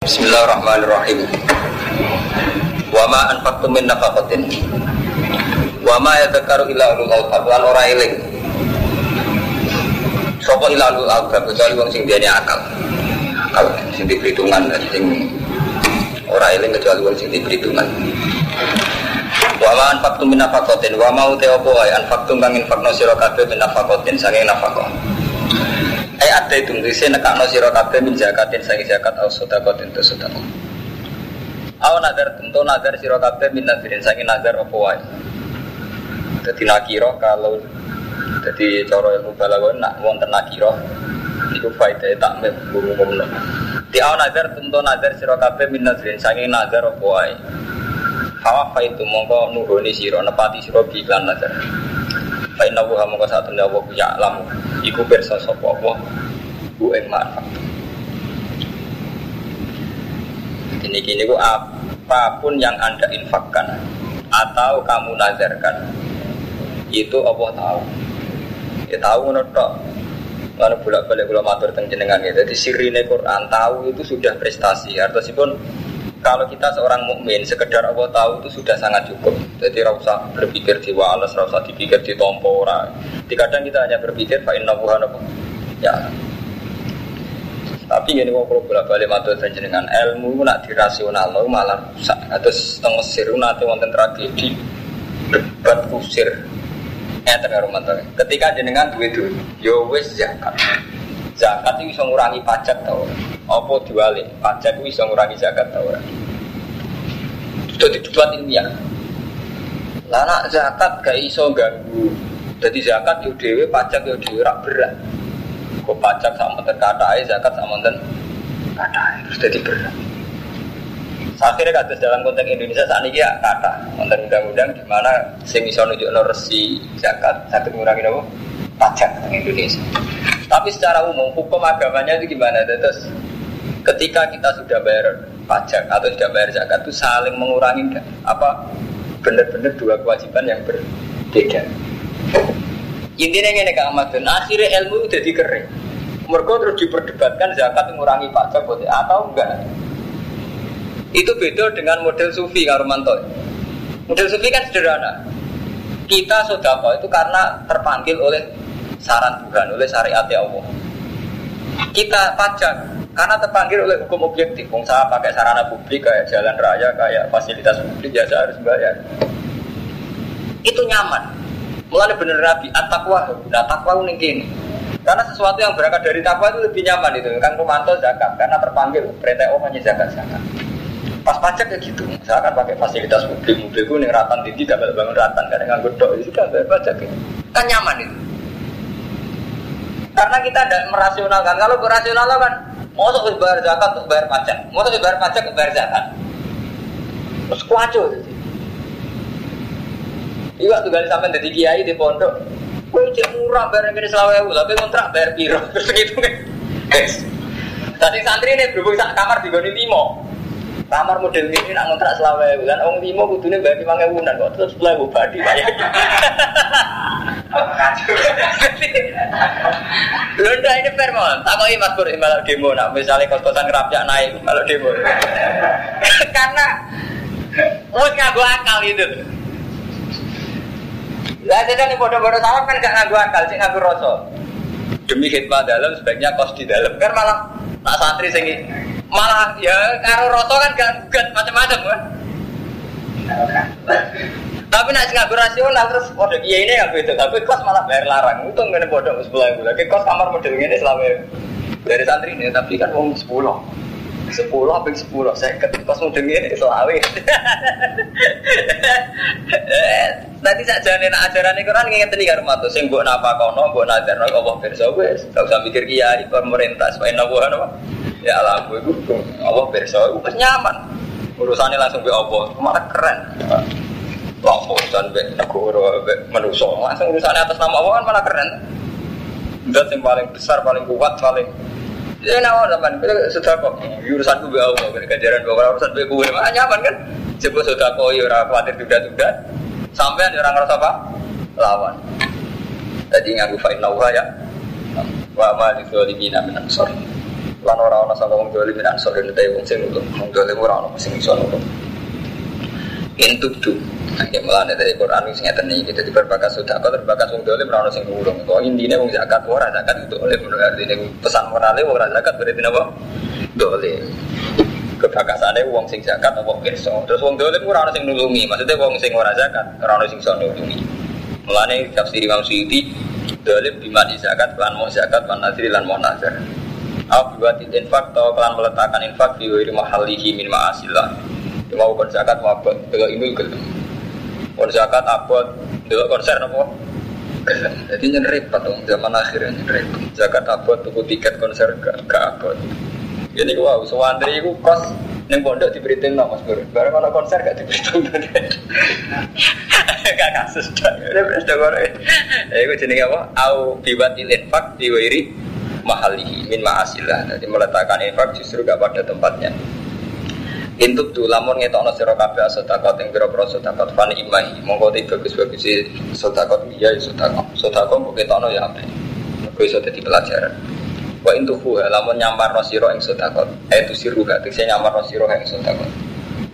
Bismillahirrahmanirrahim. Wa ma anfaqtum min nafaqatin. Wa ma yadhkaru illa ulul albab lan ora eling. Sapa illa ulul albab kecuali wong sing diane akal. Akal sing diperhitungan sing ora eling kecuali wong sing diperhitungan. Wa ma anfaqtum min nafaqatin wa ma uta apa wae anfaqtum kang sira kabeh min nafaqatin saking nafaqah. Eh ada itu ngisi nekakno sira kabeh min zakatin sangi zakat au sedekah tentu sedekah. Aw nazar tentu nazar sira kabeh min nazarin sangi nazar apa wae. Dadi nakira kalau dadi cara ilmu balaghah nak wonten nakira iku faedah takmil umum-umum. Di aw nazar tentu nazar sira kabeh min nazarin sangi nazar apa wae. Hawa faitu mongko nuhuni sira nepati sira biklan nazar. Fa inna wa mongko ya lamu iku pirsa sapa Allah ku ing manfaat. Ini gini ku apa pun yang anda infakkan atau kamu nazarkan itu Allah tahu. Ya tahu ngono tok. Lalu bolak balik kalau matur tentang jenengan ya. Jadi sirine Quran tahu itu sudah prestasi. Artinya kalau kita seorang mukmin sekedar Allah tahu itu sudah sangat cukup. Jadi rasa berpikir di walas, rasa dipikir di tompo ora. Kadang kita hanya berpikir fa inna Ya. Tapi gini kok kalau bolak balik matur dan jenengan ilmu nak dirasional malah rusak. Atau setengah Mesir nanti wonten tragedi debat kusir. Eh rumah Ketika jenengan duit duit, yo wes zakat. Zakat itu bisa ngurangi pajak tau Apa diwali? Pajak itu bisa ngurangi zakat tau Itu debat. Lah nak zakat gak iso ganggu. Jadi zakat yo dewe, pajak yo dewe rak berat. Kok pajak sama terkatai, zakat sama ten terus jadi berat. Akhirnya kata dalam konteks Indonesia saat ini ya kata konten undang-undang di mana sing iso nunjuk resi zakat satu mengurangi apa pajak di Indonesia. Tapi secara umum hukum agamanya itu gimana? Terus ketika kita sudah bayar pajak atau sudah bayar zakat itu saling mengurangi apa benar-benar dua kewajiban yang berbeda. Intinya ini Kak Ahmad akhirnya ilmu udah dikering. Mereka terus diperdebatkan zakat mengurangi pajak atau enggak. Itu beda dengan model sufi Karumanto. Model sufi kan sederhana. Kita sodako itu karena terpanggil oleh saran Tuhan, oleh syariat Allah. Kita pajak karena terpanggil oleh hukum objektif. Wong saya pakai sarana publik kayak jalan raya, kayak fasilitas publik ya saya harus bayar. Itu nyaman. Mulai bener Nabi, at-taqwa, nah takwa ini gini. Karena sesuatu yang berangkat dari takwa itu lebih nyaman itu. Kan Romanto zakat, karena terpanggil perintah Allah hanya zakat zakat. Pas pajak ya gitu, misalkan pakai fasilitas publik, mobilku nih ratan tinggi, gak bangun ratan, karena nganggur dok, itu kan pajak ya. Kan nyaman itu. Karena kita tidak merasionalkan. Kalau berasional kan, mau tuh bayar zakat untuk bayar pajak, mau tuh bayar pajak untuk bayar zakat. Terus kuaco. Iya tuh kali sampai dari kiai di pondok. Kue cek murah bayar yang selawe tapi kontrak bayar piro terus gitu kan. Tadi santri ini berhubung kamar di Goni Timo. Kamar model ini nak kontrak selawe kan orang Timo kudunya bayar lima ewu dan kok terus sepuluh badi banyak. Lunda ini fair mau mas Pur demo. Nak misalnya kos-kosan kerapnya naik malah demo. Karena Wes ngaku akal itu. Lah jadi nih bodoh-bodoh salam kan gak ngaku akal, sih ngaku rasa. Demi khidmat dalam sebaiknya kos di dalam kan malah tak santri sing malah ya karo rasa kan gak gugat macam-macam kan. Tapi nak ngaku rasional terus bodoh iya ini yang itu, tapi kos malah bayar larang. Untung ngene bodoh sebelah bulan. Kos kamar model ini selama dari santri ini, tapi kan uang sepuluh. Sepuluh hampir sepuluh? Saya ketika model ini selawe Nanti saja nih ajaran ini kan nginget nih karo matu sing mbok napa kono mbok nazar no Allah pirsa wis. Gak usah mikir kiai pemerintah supaya nawa apa ya alam gue itu Allah pirsa wis nyaman. Urusannya langsung be Allah malah keren. Langsung urusan be negara be manusia. Langsung urusannya atas nama Allah kan malah keren. Dan yang paling besar paling kuat paling Ya nawa zaman sudah kok. Gue Allah ganjaran bawa urusan gue gue mah nyaman kan? Sebut sudah kok ya orang khawatir juga sampai ada orang ngerasa apa? Lawan. Jadi ngaku fa'in nawa ya. Wa ma di zolimina min ansor lan ora ana sapa wong dolim min ansor ente wong sing nulung wong dolim ora ana sing iso nulung intuk tu Ya melane dari Quran sing ngeten iki dadi berbakas sedekah berbakas wong dolim ora ono sing nulung. Kok intine wong zakat ora zakat itu oleh menurut artine pesan morale ora zakat berarti napa? Dolim. Kebakasane wong sing zakat apa pirsa. Terus wong dolim ora ono sing nulungi. Maksudnya wong sing ora zakat ora ono sing iso nulungi. Mulane tafsir Imam Suyuti dolim bima di zakat lan mau zakat lan nasri lan mau nazar. Au biwatil infak atau kelan meletakkan infak di wiri mahalihi min ma'asillah. Mau kon zakat mau apa? Kalau ini gelem. Kon zakat abot, dulu konser nopo? Jadi nyen repot zaman akhirnya nyen repot. Zakat abot tuku tiket konser gak gak abot. Jadi wow, sewandri itu kos Neng pondok diberitain no mas Bro. Barang kalau konser gak diberitain Gak kasus. Ini sudah goreng. Ya itu jenis apa? Au biwatil infak diwiri mahalihi min ma'asillah. Jadi meletakkan infak justru gak pada tempatnya. Intuk tu lamun ngetokno sira kabeh sedekah ing pira-pira sedekah fan imahi. Monggo te bagus-bagus sedekah iya sedekah. Sedekah kok ketokno ya apik. Kok iso dadi pelajaran. Wa intuhu lamun nyamparno sira ing sedekah. Eh tu siruha tekse nyamparno sira ing sedekah.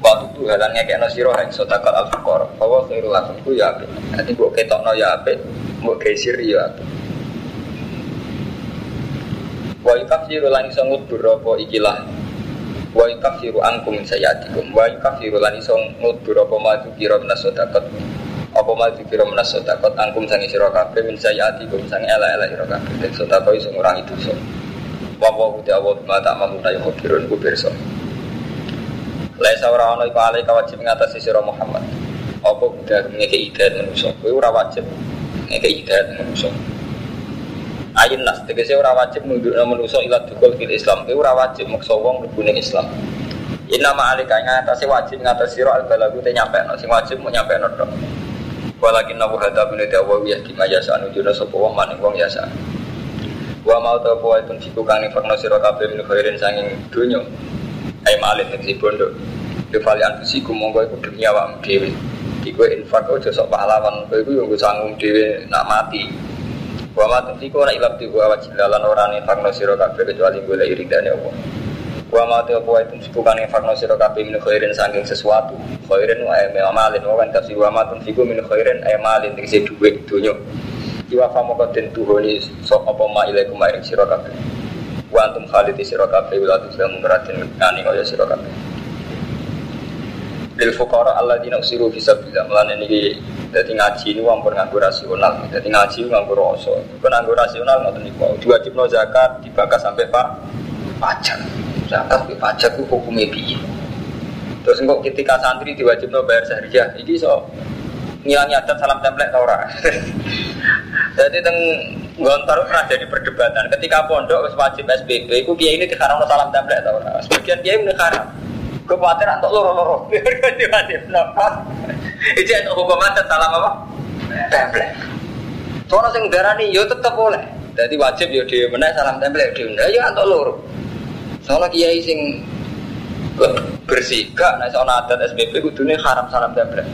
Wa tu halan ngekekno sira ing sedekah al fuqara. Bahwa khairul lakum ku ya apik. Nanti kok ketokno ya apik, mbok gesir ya apik. Wa yukafiru lan iso ngudur apa ikilah wa yukafiru angkum sayatikum wa yukafiru lan iso ngudur apa maju kira minas sedekah. Apa maju kira minas sedekah? Angkum sangi sira kabeh min sayatikum sangi ala-ala sira kabeh. Dan sedekah iso ngurangi dosa. Wa wa uti awal ma tak mamu na yuko kirun ku pirsa. Laisa ora ana iku alai wajib ngatasi Muhammad. Apa udah ngeke hidayat manusa. Kowe ora wajib ngeke hidayat manusa Ayin nas, tegese ora wajib nundukna manusa ila dukul fil Islam. Kowe ora wajib maksa wong mlebu ning Islam. Inna ma alika ngatasi wajib ngatasi sira al balagu te nyampe no sing wajib mau nyampe no tok. Walakin nabu hada bin dawa ya di majasa anu juna sapa wong maning wong yasa. Wa mau ta apa itu fiku kang infakno sira kabeh min khairin sanging donya. Ai malih tegese bondo. Kefali anfusiku monggo iku dunia awakmu dhewe. Iku infak aja sok pahlawan, kowe iku yo sanggung dhewe nak mati. Wa ma tunfiku ora ilab tibu awat jilalan ora nifakno sira kabeh kecuali golek iridane Allah. Wa ma tu apa itu tunfiku kan nifakno sira kabeh min khairin saking sesuatu. Khairin wa ay malin wa kan tafsir wa ma tunfiku min khairin ay malin tegese dhuwit donya. Iwa fa moko den tuhoni sok apa ma ilaikum maring sira kabeh. Wa antum khalidi sira kabeh wala tuslam muratin kani kaya sira kabeh. Lil fuqara alladzina usiru fi sabilillah. Mulane niki dadi ngaji ini wong nganggo rasional. Dadi ngaji nganggo rasa. Kok nganggo rasional ngoten niku. Diwajibno zakat dibakas sampai pak pajak. Zakat ke pajak ku hukume piye? Terus engkau ketika santri diwajibno bayar sahriyah, iki so ngilangi adat salam template ta ora? Jadi teng Gontor pernah jadi perdebatan ketika pondok wajib SPP, itu kiai ini diharam salam template ta ora? Sebagian ini haram. Gue khawatir antuk loro-loro. Diwajib napa? Itu yang hukum adat salam apa? Template. Soalnya sing darani yo tetep boleh. Jadi wajib yo dhewe meneh salam template dhewe. Ya antuk loro. Soalnya kiai sing bersih gak nek ana adat SPP kudune haram salam template.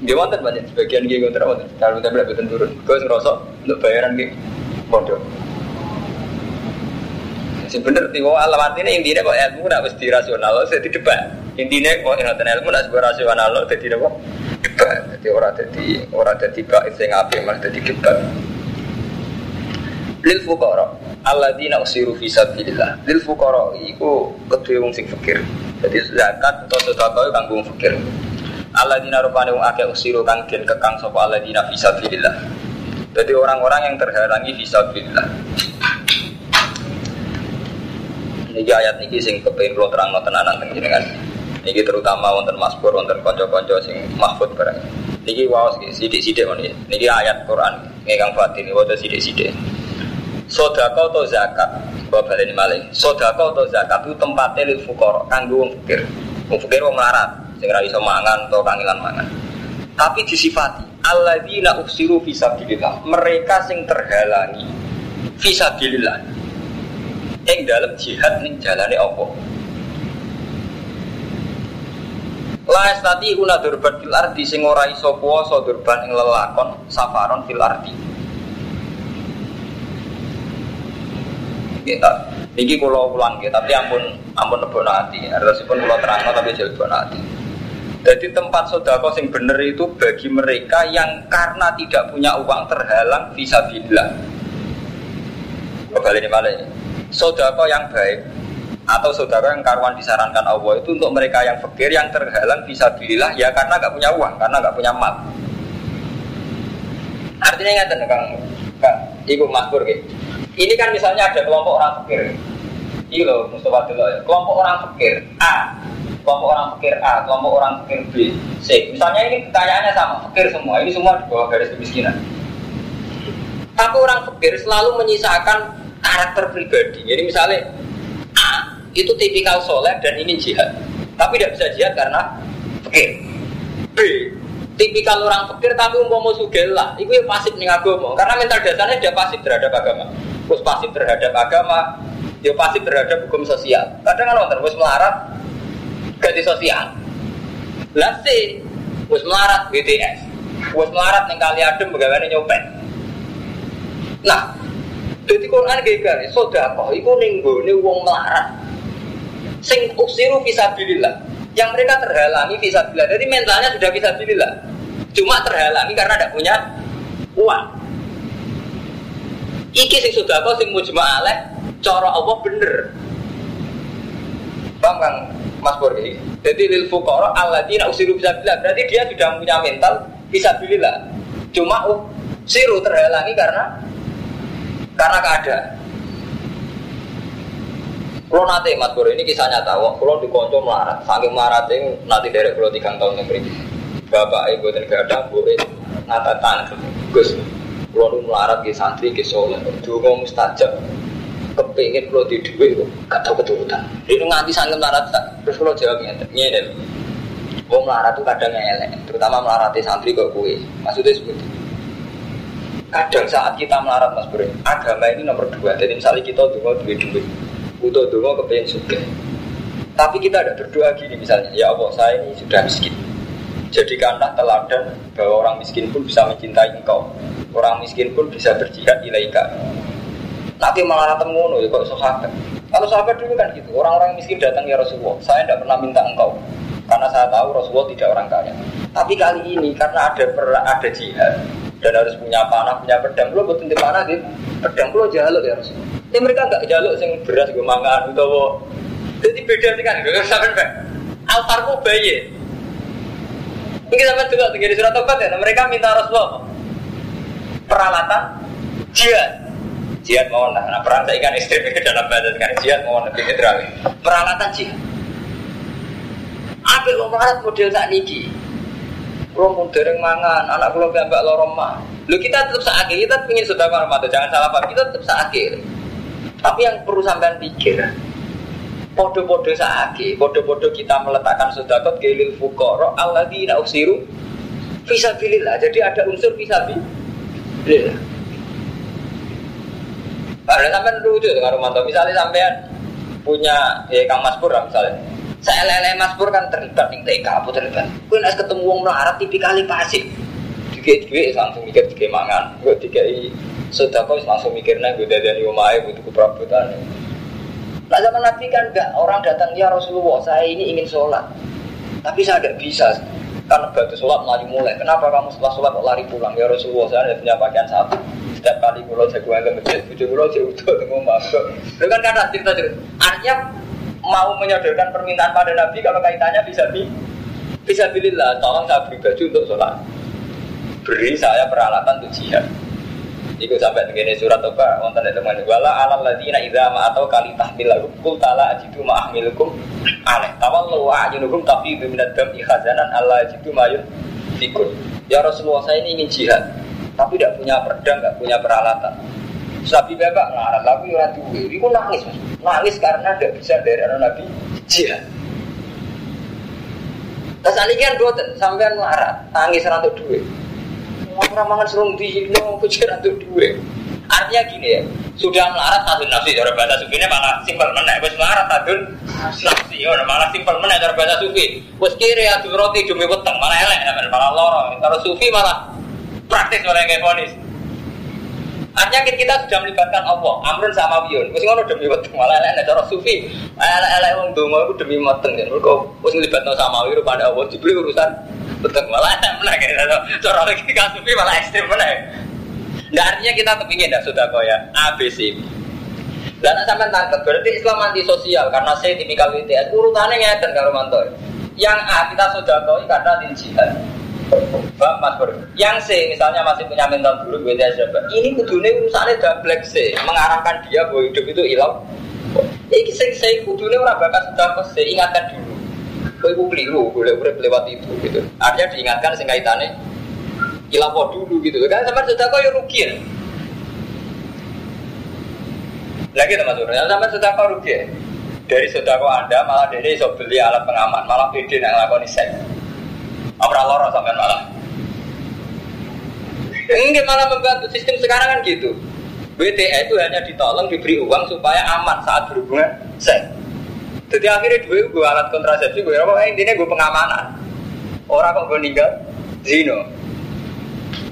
Dia wonten banyak sebagian kiai kontra. Kalau template boten turun. Gue ngerasa untuk bayaran ki pondok. Sebener tiwo alamat ini intinya kok ilmu nak mesti rasional, saya debat. Intinya kok ingatan ilmu nak sebuah rasional, jadi apa? Debat. Jadi orang jadi orang jadi baik saya ngapain malah jadi debat. Lil fukara alladzina usiru fi sabilillah. Lil fukara iku kedue wong sing fakir. Jadi zakat atau sedekah kanggo wong fakir. Alladzina rupane wong akeh usiru kang den kekang sapa alladzina fi sabilillah. Jadi orang-orang yang terhalangi fi sabilillah. Niki ayat niki sing kepengin kula terangno tenanan jenengan. Niki terutama wonten Mazmur wonten kanca-kanca sing mahfud barang. Niki waos sithik-sithik men Niki ayat Quran ingkang batin waca sithik-sithik. Sedekah atau zakat, bapak baleni malih. Sedekah atau zakat itu tempatnya lil fuqara, kanggo wong fakir. Wong fakir wong melarat, sing ora iso mangan atau kangilan mangan. Tapi disifati alladzina usiru fi sabilillah. Mereka sing terhalangi fi yang dalam jihad ning jalane apa La estati una durban fil ardi sing ora iso durban ing lelakon safaron fil ardi. Kita Niki kulo ulang ya, tapi ampun ampun lebok hati. Artosipun kulo terang tapi jadi lebok hati. Jadi tempat sodako sing bener itu bagi mereka yang karena tidak punya uang terhalang bisa bilang. Kembali ini malah Sodako yang baik atau sodako yang karuan disarankan Allah itu untuk mereka yang fakir yang terhalang bisa bilang ya karena nggak punya uang, karena nggak punya mal. Artinya ingat kang, kang, ibu makmur gitu. Ini kan misalnya ada kelompok orang fakir. Ini loh Mustafa dulu ya. Kelompok orang fakir A, kelompok orang fakir A, kelompok orang fakir B, C. Misalnya ini kekayaannya sama, fakir semua. Ini semua di bawah garis kemiskinan. Tapi orang fakir selalu menyisakan karakter pribadi. Jadi misalnya A itu tipikal soleh dan ini jihad. Tapi tidak bisa jihad karena fakir. B tipikal orang fakir tapi umpama sugih lah. Itu yang pasif nih agama. Karena mental dasarnya dia pasif terhadap agama terus pasif terhadap agama, dia pasif terhadap hukum sosial. Kadang kan wonten wis melarat ganti sosial. Lah sih wis melarat BTS. Wis melarat ning kali adem bagaimana nyopet. Nah, jadi Quran gegar, kok iku ning gone wong melarat. Sing uksiru fisabilillah. Yang mereka terhalangi fisabilillah. Jadi mentalnya sudah fisabilillah. Cuma terhalangi karena tidak punya uang. Iki sing sudah kau sing mujma'aleh cara Allah bener. Paham Kang Mas Pur Jadi lil fuqara alladzina usiru bisa bilang berarti dia sudah punya mental bisa bilillah. Cuma uh, siru terhalangi karena karena keadaan. Kalau nanti Mas Pur ini kisah nyata, kalau di konco melarat, saking melarat ini nanti dari kalau tiga tahun yang berikut. Bapak ibu dan ada, bu, nata tangan, Gus, kalau nu melarat ke santri ke soleh, dungo mustajab, kepingin kalau di duit gak tahu keturutan. Ini nganti sangkem melarat terus kalau jawab ngene, ngene. Wong melarat tuh kadang elek, terutama melarati santri kok kue. Maksudnya seperti itu. Kadang saat kita melarat mas Bro, agama ini nomor dua. Jadi misalnya kita dungo duit duit, butuh dungo kepingin suka. Tapi kita ada berdoa gini misalnya, ya Allah saya ini sudah miskin. Jadikanlah teladan bahwa orang miskin pun bisa mencintai engkau Orang miskin pun bisa berjihad ilaika. Nanti malah ketemu ya kok sahabat. Kalau sahabat dulu kan gitu, orang-orang miskin datang ya Rasulullah. Saya tidak pernah minta engkau, karena saya tahu Rasulullah tidak orang kaya. Tapi kali ini karena ada per, ada jihad dan harus punya panah, punya pedang, lo butuh di panah gitu. Pedang lo jaluk ya Rasulullah. Ini mereka nggak jaluk sing beras gue mangan atau jadi beda sih kan, gue sampai pak. Altarku bayi. Ini sampai juga di surat tobat ya. Mereka minta Rasulullah peralatan jihad jihad mau nah, nah perang saya ikan istri dalam bahasa sekarang jihad mau lebih netral peralatan jihad apa yang melarat model tak niki? Kalau mau dereng mangan anak kalau mbak lorong mah. Lu kita tetap sakit kita ingin sudah Ramadan jangan salah paham kita tetap sakit tapi yang perlu sampean pikir podo-podo sakit podo-podo kita meletakkan sodakot gelil fukoro Allah di usiru Fisabilillah. Jadi ada unsur fisabilillah Ada sampai lucu dengan Romanto. Misalnya sampean punya ya Kang Mas Pur misalnya. Saya lele Mas Pur kan terlibat nih TK apa terlibat. Kue nasi ketemu wong melarat tipikali pasif. Tiga tiga langsung mikir tiga mangan. Gue i sudah kau langsung mikirnya gue dari umai butuh perabotan. Nah zaman Nabi kan enggak orang datang ya Rasulullah saya ini ingin sholat tapi saya tidak bisa karena batu sholat lari mulai. Kenapa kamu setelah sholat kok lari pulang? Ya Rasulullah saya ada punya pakaian satu. Setiap kali pulau jagoan ke masjid, bujuk pulau jauh itu masuk. Itu kan kata cerita cerita. Artinya mau menyodorkan permintaan pada Nabi kalau kaitannya bisa bi bisa bilillah tolong saya beri baju untuk sholat beri saya peralatan untuk jihad Iku sampai begini surat Toba wonten teman wala alal ladina idza ma atau kali tahmilakum qul tala ajidu ma ahmilukum aleh tawallu wa ajinukum tapi biminad dam ikhazanan Allah ajidu mayun fikun ya Rasulullah saya ini ingin jihad tapi tidak punya pedang tidak punya peralatan Sabi bapak ngarang tapi ora duwe. Iku nangis, nangis karena tidak bisa dari anak Nabi jihad. Terus ini kan boten sampean melarat, tangis rantuk duit. Orang mangan serung di no kucing atau dua. Artinya gini ya, sudah melarat satu nafsi cara bahasa sufi ini malah simpel menek. Wes melarat satu nafsi, ya malah simpel menek cara bahasa sufi. Wes kiri adu roti demi weteng malah elek, malah lorong. Kalau sufi malah praktis malah kayak ponis. Artinya kita sudah melibatkan Allah, amrun sama wiyun. Mesti ngono demi weteng malah elek cara sufi. Elek-elek wong donga iku demi weteng kan. Mergo wis melibatno sama wiyun pada Allah dibeli urusan weteng malah elek kan. Cara lagi kan sufi malah ekstrem meneh. Nah, artinya kita kepingin dah sudah kau ya ABC. Dan sampai tangkap berarti Islam anti sosial karena saya tipikal WTS urutannya ngeten kalau mantor. Yang A kita sudah kau karena jihad. Bang. Yang C misalnya masih punya mental dulu beda siapa? Ini kudune urusannya double C, mengarahkan dia bahwa hidup itu hilang. Iki sing saya kudune orang bakat sudah C, ingatkan dulu. Kau ibu keliru, boleh boleh lewat itu gitu. Artinya diingatkan sing kaitannya hilang dulu gitu. Kan sampai sudah kau ya rugi. Lagi teman teman, sudah kau rugi ya. Dari sudah kau anda malah dari so beli alat pengaman, malah pede yang ngelakuin seks. Apa loro sampean malah? Enggak malah membantu sistem sekarang kan gitu. BTA itu hanya ditolong diberi uang supaya aman saat berhubungan seks. Jadi akhirnya dua gue alat kontrasepsi gue apa intinya gue pengamanan. Orang kok gue ninggal zino.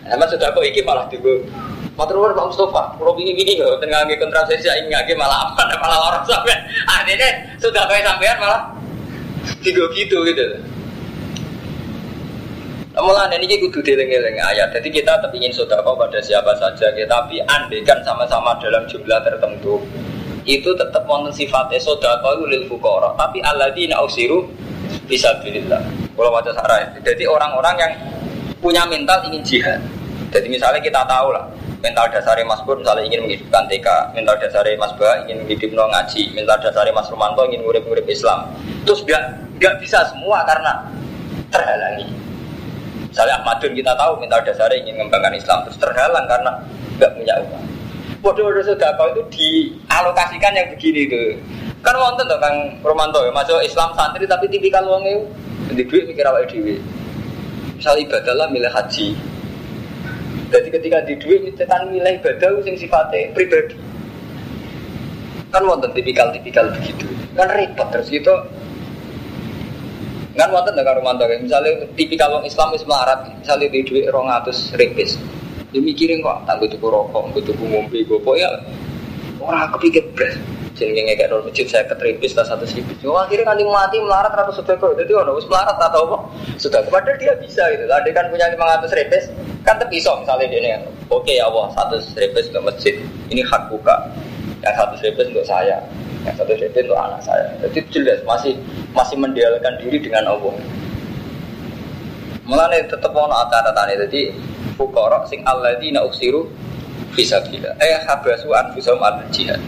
Emang sudah kok iki malah di gue Matur Pak Mustafa, kalau begini begini gak tengah kontrasepsi ini nggak malah aman, malah orang sampai akhirnya sudah kayak sampean malah tiga gitu gitu. Mulane ini kudu dieling-eling ayat. Jadi kita tetap ingin sedekah pada siapa saja, kita tapi andaikan sama-sama dalam jumlah tertentu itu tetap wonten sifatnya sedekah lil fuqara, tapi alladzina usiru bisa bilillah. Kalau baca sarah Jadi orang-orang yang punya mental ingin jihad. Jadi misalnya kita tahu lah mental dasarnya Mas Bur misalnya ingin menghidupkan TK, mental dasarnya Mas Ba ingin menghidupkan ngaji, mental dasarnya Mas Romanto ingin ngurip-ngurip Islam. Terus nggak nggak bisa semua karena terhalangi. Misalnya Ahmadun kita tahu mental dasarnya ingin mengembangkan Islam terus terhalang karena nggak punya uang. Waduh-waduh kau itu dialokasikan yang begini itu. Kan wonten tuh Kang Romanto ya masuk Islam santri tapi tipikal wong itu di duit mikir apa dhewe. Misal ibadah lah milih haji. Jadi ketika di duit itu kan milih ibadah yang sifatnya pribadi. Kan wonten tipikal-tipikal begitu. Kan repot terus gitu Kan wonten karo mantu misalnya tipikal wong Islam wis melarat, misalnya di dhuwit 200 ripis. Dia mikirin kok tak tuku rokok, gue tuku ngombe, gue ya orang kepikir beres. Jenenge ngekek nol masjid saya ketripis lah satu ribu. Cuma akhirnya kan mati melarat ratus kok. Jadi orang harus melarat atau apa? Sudah kepada dia bisa gitu. Ada kan punya lima ratus ripis, kan terpisah misalnya dia nih. Oke ya Allah satu ripis untuk masjid. Ini hak buka. Yang satu ripis untuk saya yang satu itu untuk anak saya. Jadi jelas masih masih mendialkan diri dengan Allah. Mulanya tetap mau acara tani jadi fukara sing alladzina uksiru fisabilillah eh habasu anfusahum al jihad.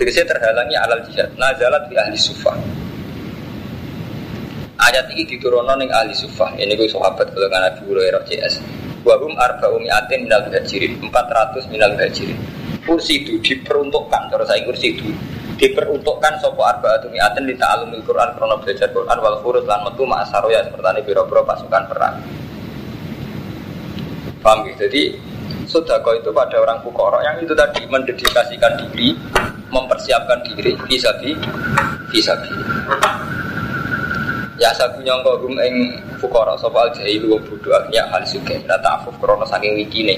Saya terhalangi alal jihad. Nazalat di ahli sufah ayat ini diturunkan ning ahli sufah ini gue sahabat nggak Nabi Hurairah CS wahum arba'u mi'atin minal hajirin 400 minal hajirin kursi itu diperuntukkan terus saya kursi itu diperuntukkan sopo arbaatu mi'atin di ta'alumil Quran krono belajar Quran wal khurus lan metu ma'asaro ya seperti biro-biro pasukan perang. Paham gitu jadi sodako itu pada orang fukoro yang itu tadi mendedikasikan diri mempersiapkan diri bisa di bisa di ya sabu nyongko rum ing fukoro sopo al jahilu wong bodoh ya hal suke la ta'afuf krono saking wikine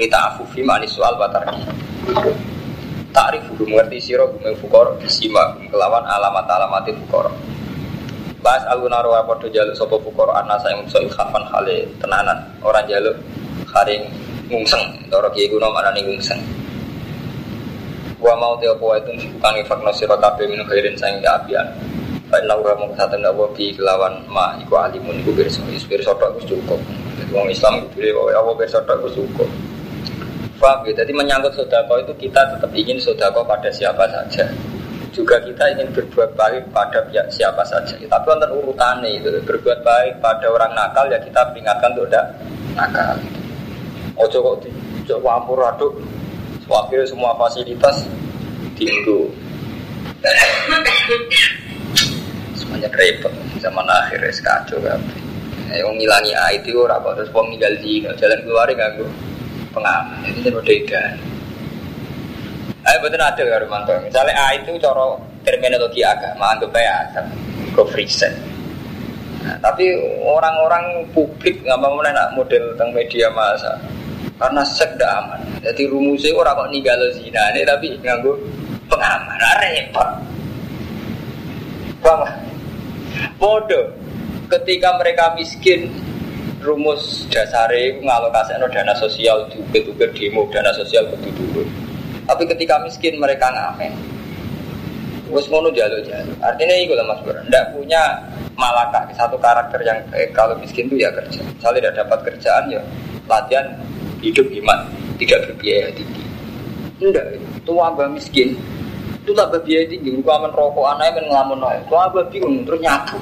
li ta'afufi manis soal batar Ta'rif hukum mengerti siro hukum fukor Bisima kelawan alamat alamat fukor Bahas aluna roa podo jaluk sopo fukor Anasa yang so khafan khale tenanan Orang jaluk haring ngungseng kiai kuno mana nih ngungseng. Wa mau teo kuwa itu bukan ifakno siro kabe minum khairin sayang ya abian Baik lau mau kesatuan gak wabi kelawan ma iku alimun iku berso Berso tok cukup. Orang Islam itu dia bawa berso tok cukup Paham ya? Jadi menyangkut sodako itu kita tetap ingin sodako pada siapa saja. Juga kita ingin berbuat baik pada pihak siapa saja. Tapi untuk urutannya itu berbuat baik pada orang nakal ya kita peringatkan untuk tidak nakal. Ojo kok di campur aduk. Akhirnya semua fasilitas tinggu. Semuanya repot zaman akhir kacau kan. Yang ngilangi IT orang kok terus wong ninggal jalan keluar nggak pengaman. Ini jadi berbeda. Ayo betul ada karo mantu. Misalnya A itu cara terminologi agama anggap aja ke freeset. Nah, tapi orang-orang publik nggak mau nak model tentang media masa Karena tidak aman. Jadi rumusnya orang kok ninggal zina ini tapi nganggu pengaman. Repot. Paham? Bodoh. Ketika mereka miskin, rumus dasare ngalokasi dana sosial juga demo dana sosial dulu. Tapi ketika miskin mereka ngamen. Wes ngono jaluk-jaluk. Artinya itu lah Mas Bro. Tidak punya malaka satu karakter yang eh, kalau miskin itu ya kerja. Misalnya tidak dapat kerjaan ya latihan hidup iman, tidak berbiaya tinggi. Enggak, itu abah miskin. Itu tak berbiaya tinggi. Lu aman rokok anaknya men ngelamun. Itu abah bingung terus nyabu.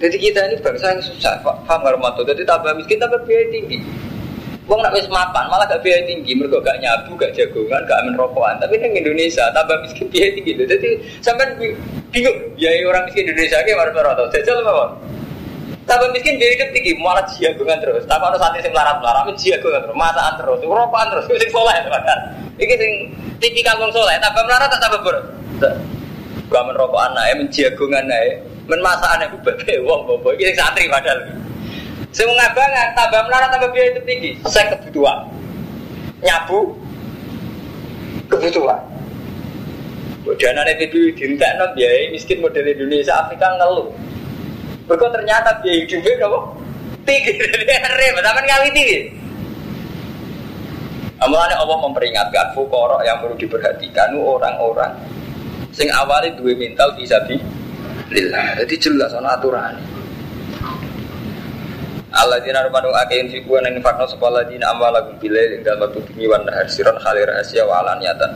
Jadi kita ini bangsa yang susah, paham nggak Jadi tambah miskin tambah biaya tinggi. Wong nak wis mapan malah gak biaya tinggi, mereka gak nyabu, gak jagongan, gak amin rokokan. Tapi neng Indonesia tambah miskin biaya tinggi. Jadi sampai bingung, biaya orang miskin Indonesia kayak mana mana tau. Jajal apa? Tambah miskin biaya hidup tinggi, malah jagongan terus. Tambah ada santri sing melarat melarat, jagongan terus, mataan terus, rokokan terus, sing soleh kan. Iki sing tipikal wong soleh, tambah melarat tambah ber. Gak amin rokok anak, ya menjagongan ya, men masakan ibu bapak wong bobo, iki sing santri padahal. Semua ngabangan, tambah melarat tambah biaya itu tinggi. Saya kebutuhan. Nyabu kebutuhan. Dana PBB dintek non biaya miskin model Indonesia Afrika ngeluh. Berkau ternyata biaya hidupnya apa? Tinggi dari repot, tapi ngawi tinggi. Amalannya Allah memperingatkan fukoro yang perlu diperhatikan orang-orang sing awali dua mental bisa di lillah. Jadi jelas ana aturan. Allah dina rumanu akein fiku yang infakno sekolah dina amwalakum bilai ing dalam waktu tinggi wan nahar siron khalir rahasia wa alaniatan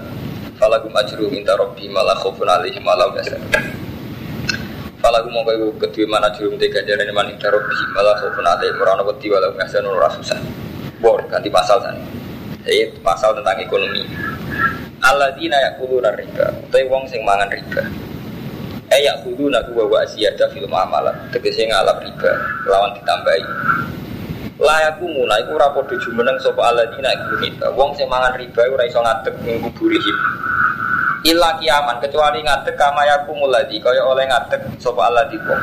falagum ajru minta robbi malah khufun alaihi malah biasa falagum mongko iku kedue mana juru te ganjarane man ing robbi malah khufun alaihi ora ono wedi walau biasa ora susah. Bor ganti pasal sana ini pasal tentang ekonomi. Allah dina yakuluna riba. Utai wong sing mangan riba eh ya kudu nak gua gua asiyada film amalan. Tegese ngalap riba lawan ditambahi. Layaku mulai iku ora padha jumeneng sapa alladzina iku kita wong sing mangan riba ora iso ngadeg ning kuburihim illa kiaman kecuali ngadeg kama yaku mulai kaya oleh ngadeg sapa alladzina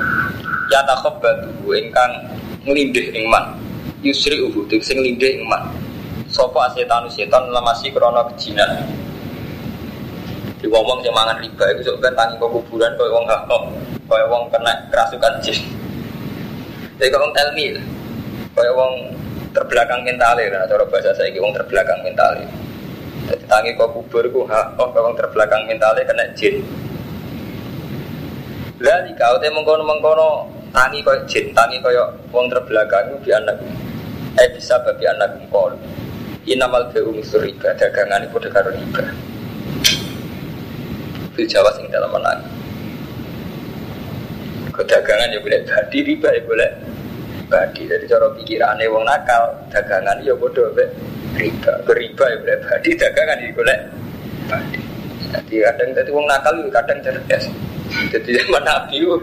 ya takhabbatu ingkang nglindih ing man. Yusri uhu sing nglindih ing man. Sapa setan setan lemasi krana kejinan di wong wong yang mangan riba itu sok tangi kok kuburan kau wong hakok kau wong kena kerasukan jin jadi kau wong telmi kau wong terbelakang mental ya cara bahasa saya wong terbelakang mental jadi tangi kau kubur ku hakok kau wong terbelakang mental kena jin. Lah kau teh mengkono mengkono tangi kau jin tangi kau wong terbelakang itu anak. Eh bisa bagi anak kau inamal beu misuriba dagangan itu dekat riba fil Jawa sing dalam menang. Kedagangan ya boleh badi riba ya boleh badi. Jadi cara pikirannya wong nakal dagangan ya bodoh be riba. Beriba ya boleh badi dagangan ya boleh badi. Jadi kadang jadi wong nakal itu kadang cerdas. Jadi zaman Nabi itu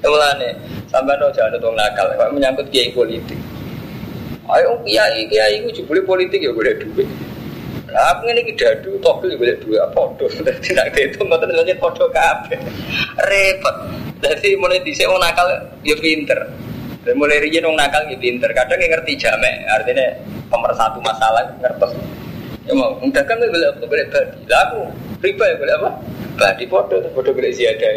Mulane sampai no jangan wong nakal, menyangkut kiai politik. Ayo kiai kiai itu boleh politik ya boleh duit. Aku ngene iki dadu togel boleh dua padha. Dadi nek itu mboten lanjut padha kabeh. Repot. Dadi mulai dhisik wong nakal ya pinter. Dan mulai riyen wong nakal ya pinter. Kadang ngerti jamek, artinya pemersatu masalah ngertos. Ya mau boleh apa boleh badi. Lah aku riba ya boleh apa? Badi padha padha boleh ziyadah.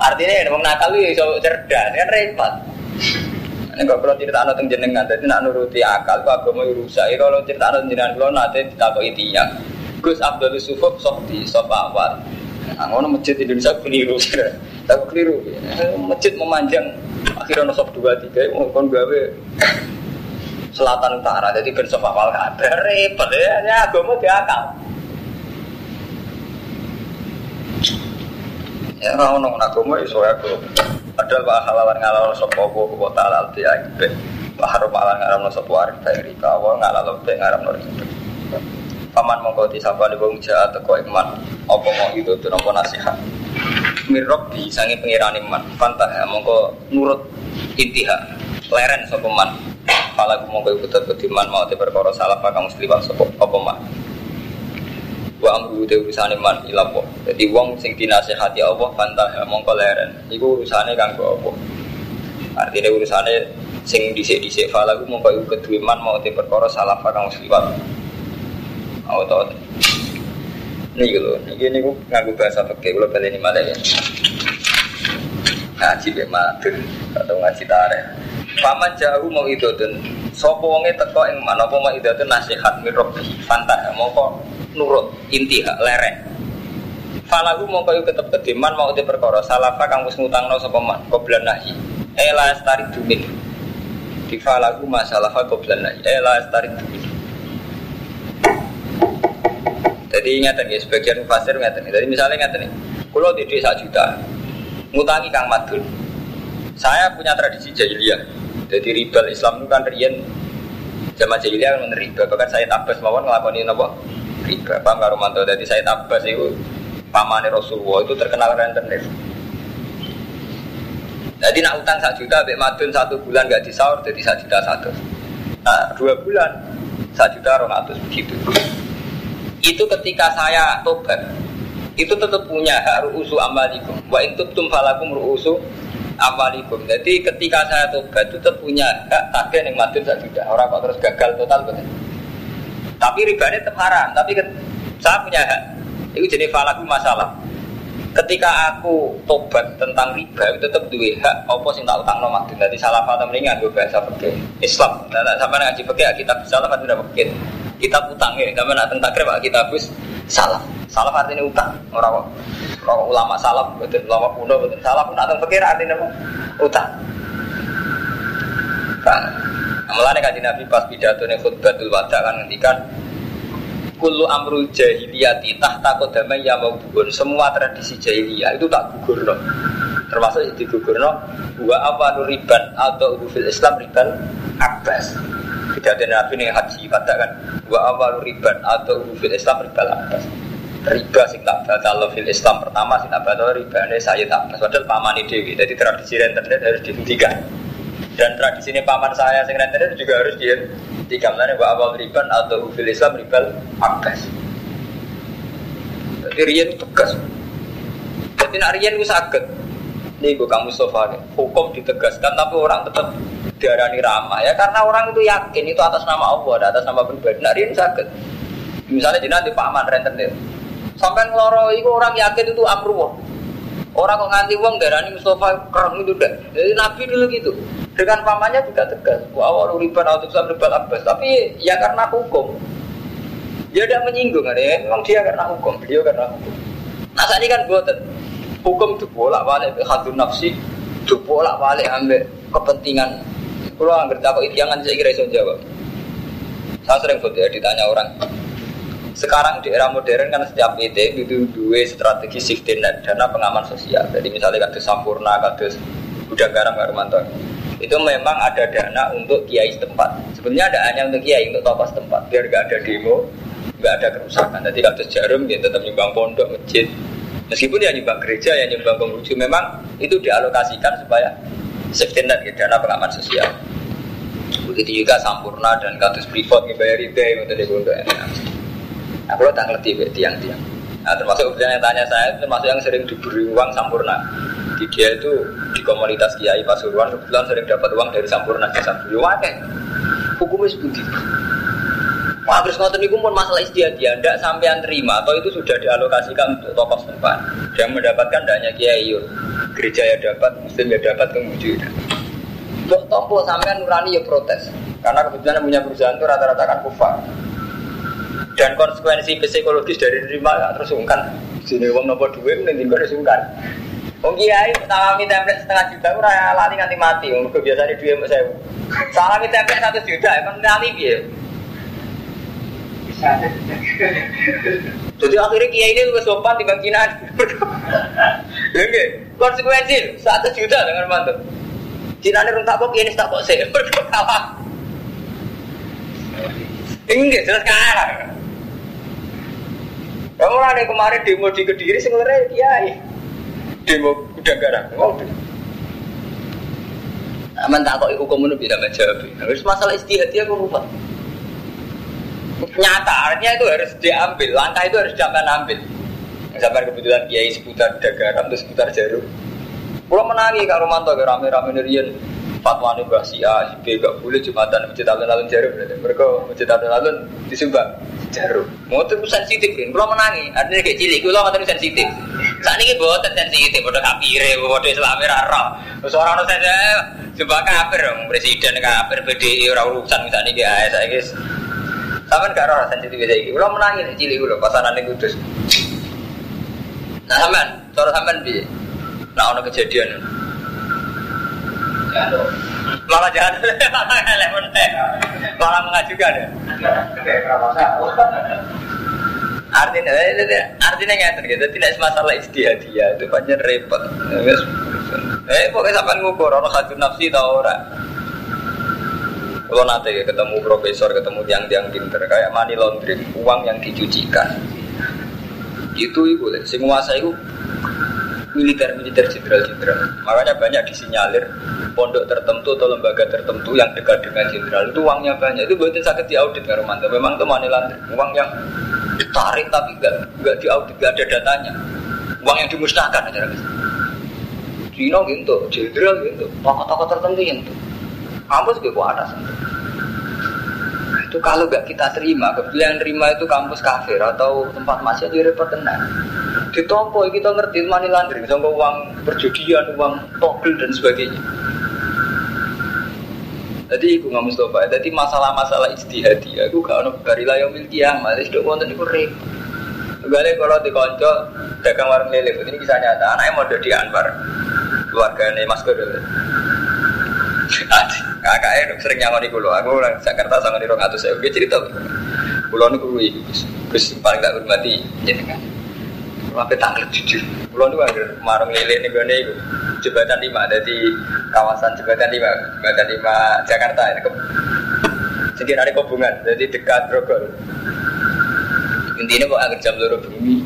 Artinya wong nakal itu iso cerdas kan repot. Ini kalau kalau cerita anak jenengan, jadi nak nuruti akal, kok agama rusak. Kalau cerita anak jenengan, kalau nanti ditakoi tiang. Gus Abdul Sufuf sok di sok awal. Nah, ngono masjid Indonesia keliru, tapi keliru. Masjid memanjang, akhirnya sok dua tiga, mau kon gawe selatan utara, jadi ben sok awal kabar repot ya, ya agama di akal. Ya, orang orang agama itu agama. Padahal wa halalan ngalal sapa apa kota alal ti aibeh. Wa haram alan ngaramno sapa arif bae rika wa ngalal te ngaramno rika. Paman mongko disapa di wong jahat teko iman. Apa mau itu nopo nasihat. Mirrob di sangi pengirani man. Fantah ya mongko nurut intiha. Leren sapa man. Pala mongko iku tetep man mau te perkara salah kamu seliwat sapa apa wa amru te urusane man ilapo. Jadi wong sing dinasehati Allah bantah ya mongko leren. Iku urusane kanggo apa? Artinya urusane sing dhisik-dhisik falaku mongko iku kedue man mau te perkara salah kang wis liwat mau tau ini gitu ini ini nganggu bahasa pakai kalau balik ini malah ya ngaji be matur atau ngaji tarik paman jauh mau dan sopo wonge teko ing mana apa mau itu nasihat mirrob fantah kok nurut inti hak lerek. Falahu mau kayu ketep kediman mau di perkara salafa kang wis ngutangno sapa man? Qoblan nahi. Ela astari dumin. Di falahu masalah qoblan nahi. Ela astari dumin. Jadi ingat nih sebagian fasir ingat nih jadi misalnya ingat nih kalau di desa juta ngutangi kang madun. Saya punya tradisi jahiliyah. Jadi riba Islam itu kan rian zaman jahiliyah kan riba. Bahkan saya tabas mawon ngelakoni apa riba paham karo mantu jadi saya tabas itu pamane Rasulullah itu terkenal rentenir. Jadi nak utang satu juta, Bek Madun satu bulan gak disaur, jadi satu juta satu. Nah, dua bulan satu juta ratus begitu. Itu ketika saya tobat, itu tetap punya hak ruusu amalikum. Wa intubtum falakum ruusu amalikum. Jadi ketika saya tobat itu tetap punya hak tagih yang madun satu juta. Orang kok terus gagal total betul. Tapi ribanya tetap haram. Tapi saya punya hak. Itu jadi falaku masalah. Ketika aku tobat tentang riba itu tetap dua hak apa sing tak utang nomor Jadi salah fata mendingan gue bahasa pakai Islam. Nah, sama ngaji pakai kita salah kan tidak pakai. Kita utang ya, sama nak tentang krep kita habis salah. Salah artinya utang. Orang orang ulama salah betul ulama kuno betul salah pun atau pakai artinya apa? Utang. Nah, Mulane kaji Nabi pas pidato nih khutbatul wada kan ngendikan Kullu amrul jahiliyati tahta kodamai ya mau bugun Semua tradisi jahiliyah itu tak gugur no. Termasuk di gugur no. Wa apa riban atau fil Islam riban Abbas Tidak ada nabi nih haji katakan Wa apa riban atau fil Islam riban Abbas Riba sing tak batal fil Islam pertama sing tak batal riba ini saya tak Padahal pamani dewi Jadi tradisi rentenir harus dihentikan dan tradisi ini paman saya sing rentenir juga harus dihentikan Mulanya wa awal riban atau fil Islam ribal abbas jadi rian tegas. Jadi nak rian itu sakit. Ini gue kamu nih hukum ditegaskan tapi orang tetap diarani ramah. Ya karena orang itu yakin itu atas nama Allah atas nama pribadi. Nak rian sakit. Misalnya jadi nanti paman rentenir sampai ngeloro itu orang yakin itu amruwah Orang kok nganti uang darani Mustafa kereng itu deh. Jadi Nabi dulu gitu. Dengan pamannya juga tegas. Wah, awal riban atau sam riban abbas. Tapi ya karena hukum. Dia tidak menyinggung ada ya. Memang dia karena hukum. Beliau karena hukum. Nah saat ini kan buatan hukum itu bolak balik hadun nafsi, itu bolak balik ambil kepentingan. Kalau nggak tahu itu jangan saya kira jawab. Saya sering ya ditanya orang, sekarang di era modern kan setiap PT itu dua strategi safety net dana pengaman sosial. Jadi misalnya kados Sampurna, kados Gudang Garam, Garumanto. Itu memang ada dana untuk kiai setempat. Sebenarnya ada hanya untuk kiai, untuk tokoh setempat. Biar gak ada demo, gak ada kerusakan. Jadi kados Jarum dia tetap nyumbang pondok, masjid. Meskipun ya nyumbang gereja, ya nyumbang penguju, memang itu dialokasikan supaya safety net, ya, dana pengaman sosial. Begitu juga Sampurna dan kados Freeport, bayar itu, untuk Aku nah, tak ngerti be tiang-tiang. Nah, termasuk yang tanya saya, termasuk yang sering diberi uang sampurna. Di dia itu di komunitas Kiai Pasuruan kebetulan sering dapat uang dari sampurna ke sampurna. Wae. Hukumnya seperti itu. Wah, terus ngotot niku pun masalah istiadat dia tidak sampai terima atau itu sudah dialokasikan untuk tokoh setempat. Yang mendapatkan hanya kiai, gereja ya dapat, muslim ya dapat, kemudian ya Untuk tompo sampean nurani ya protes. Karena kebetulan punya perusahaan itu rata-rata kan kufar dan konsekuensi psikologis dari nerima ya, terus sungkan sini uang nopo duit nih tinggal sungkan Wong kiai salami template setengah juta ora lali nganti mati. Wong biasanya duit mbok saya. Salami template satu juta emang lali piye? Jadi akhirnya kiai ini juga sopan di bangkinan. Oke, konsekuensi satu juta dengan mantu. Cina ini runtak kok kiai ini tak kok saya berkalah. Enggak jelas kalah. Kamu ada kemarin demo di Kediri sebenarnya kiai. Demo udah garang. Oh, Aman tak kok hukum itu bisa menjawab. Harus masalah istihad dia kok lupa. Nyata artinya itu harus diambil. Langkah itu harus jangan ambil. Sampai kebetulan kiai seputar Dagaram atau seputar Jarum. Pulau menangi Kak Romanto rame-rame nerian fatwa nih bahas si A, si B gak boleh jumatan masjid alun-alun jarum. Mereka masjid alun-alun disumbang jarum. Mau tuh sensitif kan? Kalau menangi, artinya kayak cilik, kalau nggak sensitif. Saat ini buat sensitif, bodoh kafir, bodoh Islamir arah. Seorang orang saja coba kafir dong, presiden kafir, BDI orang urusan misalnya kayak saya guys. Sama gak orang sensitif kayak gitu. Kalau menangi cilik gue pasaran ini kudus. Nah sampean, cara sampean bi, nah ono kejadian. Malah jahat, malah telepon malah mengajukan ya. Artinya, artinya nggak terjadi tidak masalah istihadiyah itu banyak repot. Eh, pokoknya sampai ngukur orang satu nafsi tau orang. Kalau nanti ketemu profesor, ketemu tiang-tiang pinter kayak money laundering, uang yang dicucikan. Itu itu, si menguasai itu militer-militer jenderal-jenderal. Makanya banyak disinyalir pondok tertentu atau lembaga tertentu yang dekat dengan jenderal itu uangnya banyak. Itu buatin sakit diaudit kan Romanto. Memang itu laundering, uang yang ditarik tapi enggak enggak diaudit, enggak ada datanya. Uang yang dimusnahkan aja Cina gitu, jenderal gitu, tokoh-tokoh tertentu gitu. Kampus gue atas itu kalau nggak kita terima, kebetulan terima itu kampus kafir atau tempat masih jadi repot tenang. Ditompo kita ngerti money laundering, sama uang perjudian, uang togel dan sebagainya. Jadi aku nggak Mustafa, jadi masalah-masalah istihadi, aku gak ono barilah yang milki kiamat, jadi dok wonten itu repot. Kembali kalau di konco dagang warung lele, ini kisah nyata, anaknya mau jadi Anwar, keluarganya Mas Kodol. Kakaknya sering nyangoni kulo, aku orang Jakarta sama di Rong saya dia cerita. Kulo nih kuwi, Gus paling tak hormati jenengan. Sampai tanggal jujur. Kulo nih ada marung lele nih gue nih jembatan lima ada di kawasan jembatan lima, jembatan lima Jakarta ini. Jadi ada hubungan, jadi dekat Grogol. Intinya kok agak jam loro bumi,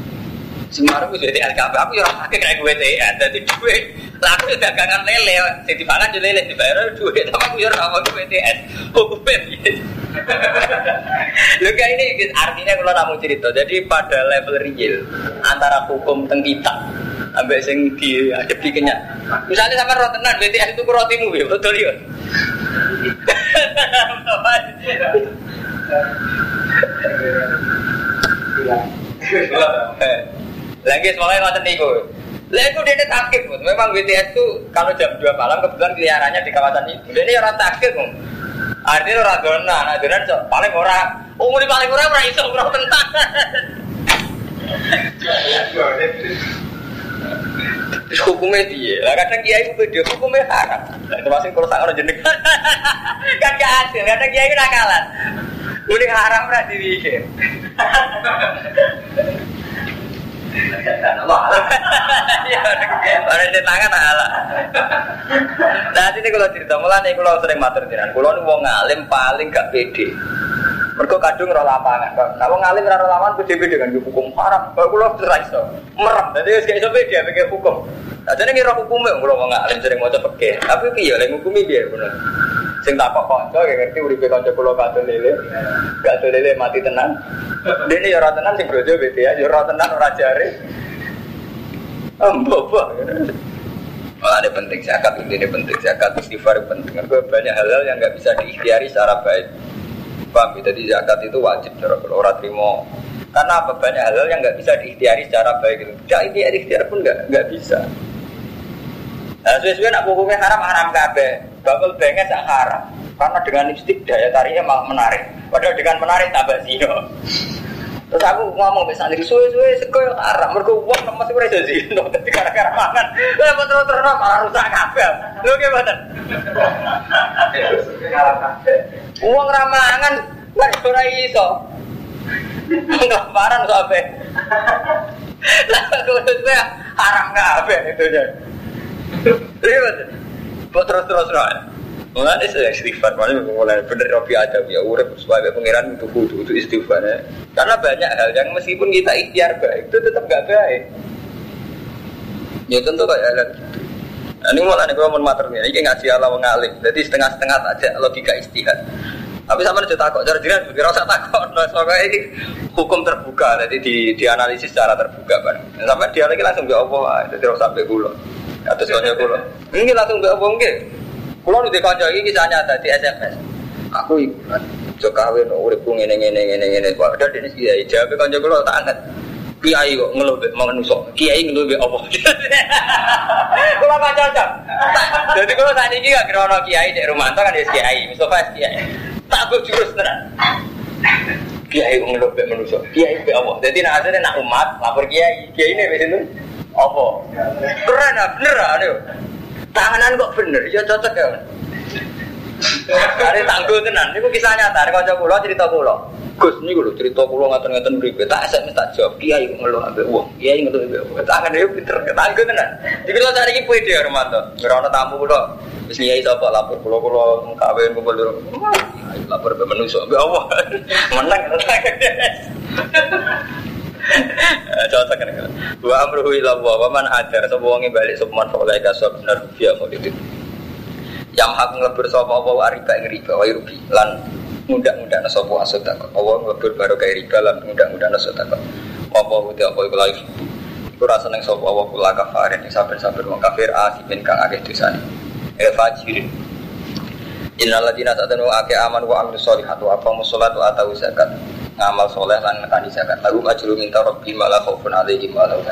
Semarang gue jadi LKP, aku ya pakai kayak gue TN, jadi gue laku dagangan lele, jadi pangan jadi lele, dibayar duit, tapi aku ya sama gue TN, hukumnya Lu kayak ini artinya kalau kamu cerita, jadi pada level real antara hukum teng kita sampai sing di ada bikinnya. Misalnya sama rotenan BTS itu rotimu ya, betul ya. Yeah. Lagi semuanya ngotot niku. Lah itu dia takut, memang BTS itu kalau jam 2 malam kebetulan keliarannya di kawasan itu. Jadi orang takut, Artinya orang donan, nah donan paling orang, umur paling orang orang iso orang tentang. Terus hukumnya dia, lah kadang kiai itu beda, hukumnya haram. Itu masih kerusakan orang jenis. kan gak adil, kadang kiai nakalan. Udah haram berarti dibikin. Orang di tangan ala. Nah ini kalau cerita mulai nih kalau sering matur jiran, kalau nih wong ngalim paling gak pede. Mereka kadung roh lapangan. Nah wong ngalim roh lapangan pede-pede kan hukum haram. Kalau kalau serai so merem. Jadi kayak so pede pikir hukum. Nah jadi ngira hukumnya kalau wong ngalim sering mau cepet Tapi piye lagi hukumi biar bener. Sing takok kanca ya ngerti uripe kanca kula kadon lele. Kadon lele mati tenang. Dene ya ora tenan sing brojo bete ya, ya ora tenan ora jare. Ambo Oh, ada penting zakat, ini penting zakat, istighfar penting. Karena banyak hal-hal yang nggak bisa diikhtiari secara baik. Paham? Ya? Jadi zakat itu wajib cara kalau orang terima. Karena apa? Banyak hal-hal yang nggak bisa diikhtiari secara baik. Tidak ini ikhtiar pun nggak nggak bisa. Nah, sesuai nak hukumnya haram haram kabe. Bakal bengen sak haram. Karena dengan lipstick daya tariknya malah menarik. Padahal dengan menarik tambah zino. Terus aku ngomong bisa santri suwe-suwe sego haram. Mergo wong masih ora iso zino dadi gara-gara mangan. Lah terus terus malah rusak kabeh. Lho ki mboten. Wong ra mangan ora iso. Ngelaparan sampai. Lah kudu haram kabeh itu ya. Ribet. Terus terus terus. Mulai saya istighfar, mulai mulai bener Robi ada ya urip sebagai pangeran itu kudu itu istighfar ya. Karena banyak hal yang meskipun kita ikhtiar baik itu tetap gak baik. Ya tentu kayak hal gitu. Nah, ini mulai kalau mau mater ini ngaji Allah mengalim, jadi setengah-setengah aja logika istihad. Tapi sama aja takut, cara jiran juga rasa takut. Nah, soalnya ini hukum terbuka, jadi di, dianalisis secara terbuka kan. Sampai dia lagi langsung Allah, jadi rasa sampai gulo. Atau soalnya gulo. Ini langsung Allah enggak. Kulo nu kanca iki kisah nyata di SMS. Aku jo kawin uripku ngene ngene ngene ngene. Padahal dene kiai jawab kanca kulo tak angkat. Kiai kok mek manusa. Kiai ngeluh mek apa? Kulo kan cocok. Jadi kulo saat ini gak kira kiai di rumah kan ya kiai, Mustafa kiai. Tak gue jurus. Kiai mek manusa. Kiai mek apa? Jadi nak ada nak umat lapor kiai. Kiai ini wis apa? Keren ah, bener ah, Tanganan kok bener, ya cocok ya. Hari tangguh tenan, ini kisah nyata, ini kocok pulau cerita pulau. Gus ini gue cerita pulau ngatain-ngatain beribu, tak SMS tak jawab, kiai ngeluh ambil uang, kiai ngeluh ambil uang, tangan dia pinter, tangguh tenan. Jadi kalau cari kipu dia Romanto, berana tamu pulau, bis kiai siapa lapor pulau pulau kawin kumpul dulu, lapor manusia, ambil Allah, menang Cocok kan Wa amruhu ila Allah wa man adar sapa wong balik sapa man soleh kasab bener rupiah mau itu. Yang hak ngelebur sapa apa wa riba ing riba wa rugi lan mudah-mudahan sapa asodak. Allah ngelebur baru kayak riba lan mudah-mudahan asodak. Apa uti apa iku laif. Iku rasa nang sapa wa kula kafarin saben-saben wong kafir asimin kang akeh dosane. Eh fajirin. Innal ladina satanu ake aman wa amilus solihat wa aqamus sholata wa atau zakat ngamal soleh lan nekani zakat. Lagu majru minta rabbi malah khaufun alaihim wa lahum